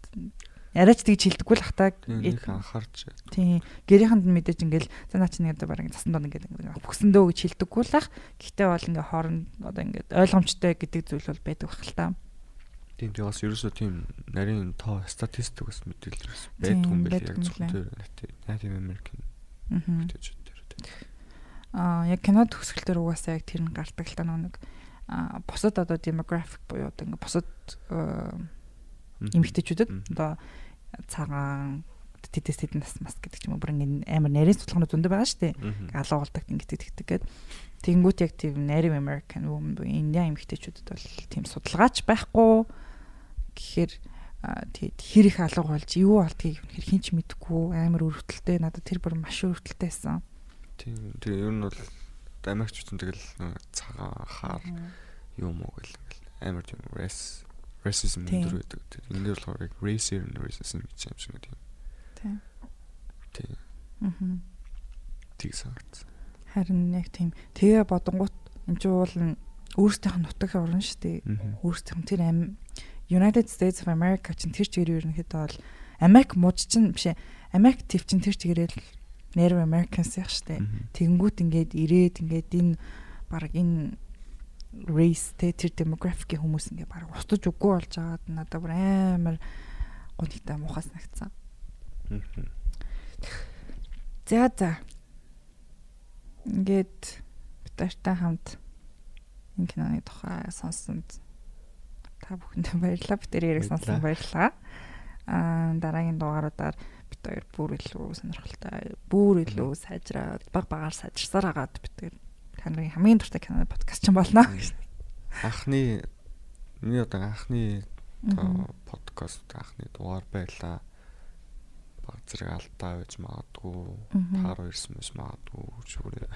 яриач тэгж хилдэггүй л хатаа Нэг анхаарч Тийм гэрийнхэнд нь мэдээж ингээл за наа чи нэг одоо бараг засан доо ингээд бүксэндөө гэж хилдэггүй л ах. Гэхдээ бол ингээ хооронд одоо ингээд ойлгомжтой гэдэг зүйл бол байдаг бах л та. тийм тийм бас ерөөсөө тийм нарийн тоо статистик бас мэдээлэл бас Тийм, байдгүй юм байл байдаг яг зөвхөн тэр Native American Аа. бүтэжүүд дээр. Аа яг кино төгсгөл дээр угаасаа яг тэр нь гардаг л та нэг бусад одоо demographic буюу одоо ингээ бусад эмэгтэйчүүдэд одоо цагаан тэтэс тэдэн нас мас гэдэг ч юм уу бүр ингээ амар нарийн судалгаанууд зөндөө байгаа шүү дээ. Алуу болдог ингээд тэгдэг гээд тэгэнгүүт яг тийм Native American woman буюу Индиан эмэгтэйчүүдэд бол тийм судалгаач байхгүй гэхээр тэгээд хэр их алга болж юу болдгийг хэр хинч мэдэхгүй амар өрөвдөлтэй надад тэр бүр маш өрөвдөлтэй байсан. Тийм тийм ер нь бол Америкчууд нь тэгэл цагаан хаар юм уу гэл ингээл амар тийм race racism байдаг. Тийм энэ дээр болохоор and racism гэж юм шиг тийм. Тийм. Тийм тийг санагдсан. Харин яг тийм тэгээ бодонгууд энэ чинь уул өөрсдийнх нь нутаг орн шүү дээ. Өөрсдийнх нь тэр ам United States of America чинь тэр чигээр ерөнхийдөө бол Америк муж чинь биш. Америк төв чинь тэр чигээрэл Native Americans яг. Мгм. Тэгэнгүүт ингээд ирээд ингээд энэ баг энэ race те тэр demographic-ийн хүмүүс ингээд баг устж үгүй болж байгаад надад бүр амар гонхтой муухай санагдсан. Мгм. За за. Ингээд битэртэй хамт энэ киноны тухай сонссонд та бүхэндээ баярлалаа. Бид тэрийг сонсон баярлалаа. Аа дараагийн дугааруудаар бид хоёр бүр илүү сонирхолтой, бүр илүү сайжраад, баг багаар сайжирсаар хагаад бид тэр таны хамгийн дуртай киноны подкаст ч болно. Анхны миний одоо анхны подкаст анхны дугаар байлаа. Баг зэрэг алдаа байж магадгүй. Таар ирсэн мэс магадгүй шүүрээ.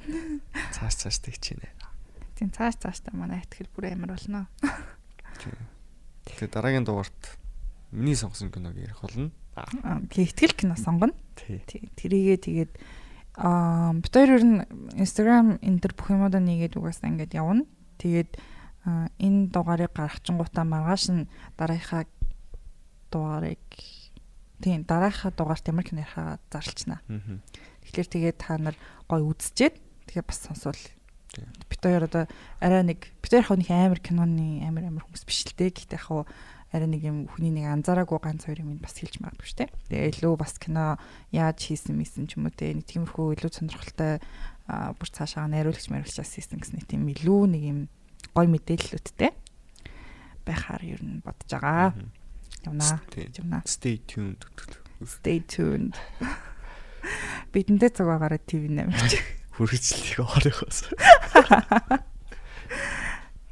Цааш цааш тэгчээнэ. Тийм цааш цааштай манай ихтгэл бүр амар болно. Тэгээ дараагийн дугаарт миний сонгосон киног ярих болно. Ихтгэл кино сонгоно. Тэрийгээ тэгээд аа бид хоёр ер нь Instagram энэ төр бүх юмудаа нэгээд угаасаа ингээд явна. Тэгээд энэ дугаарыг гаргachингуудаа маргааш нь дараагийнхаа дугаарыг тийм дараагийнхаа дугаарт ямар кино ярихаа зарлчна. Мгм. Тэгэхээр тэгээд та нар гой үзчихэд тэгээ бас сонсвол. Бид хоёр одоо арай нэг бид хоёр нэг амар киноны амар амар хүмүүс биш л дээ. Гэхдээ яг арай нэг юм хүний нэг анзаараагүй ганц хоёр юм бас хэлж магадгүй шүү дээ. Тэгээ илүү бас кино яаж хийсэн мэсэн ч юм уу те нэг тиймэрхүү илүү сонирхолтой бүр цаашаа найруулагч мариулчаас хийсэн гэсэн нэг тийм илүү нэг юм гой мэдээллүүдтэй байхаар ер нь бодож байгаа. Явнаа. Явнаа. Stay tuned. Stay tuned. Бидэндээ ТV 8 гэж. Хүргэцлийг орохоос.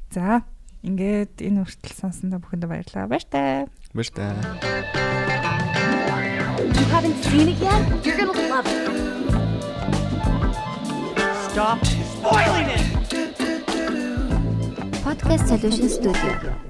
За ингээд энэ хүртэл сонсондоо бүхэндээ баярлалаа. Баяртай. Баяр таа. You haven't seen it yet? You're gonna love it. Stop spoiling it! Podcast Solution Studio.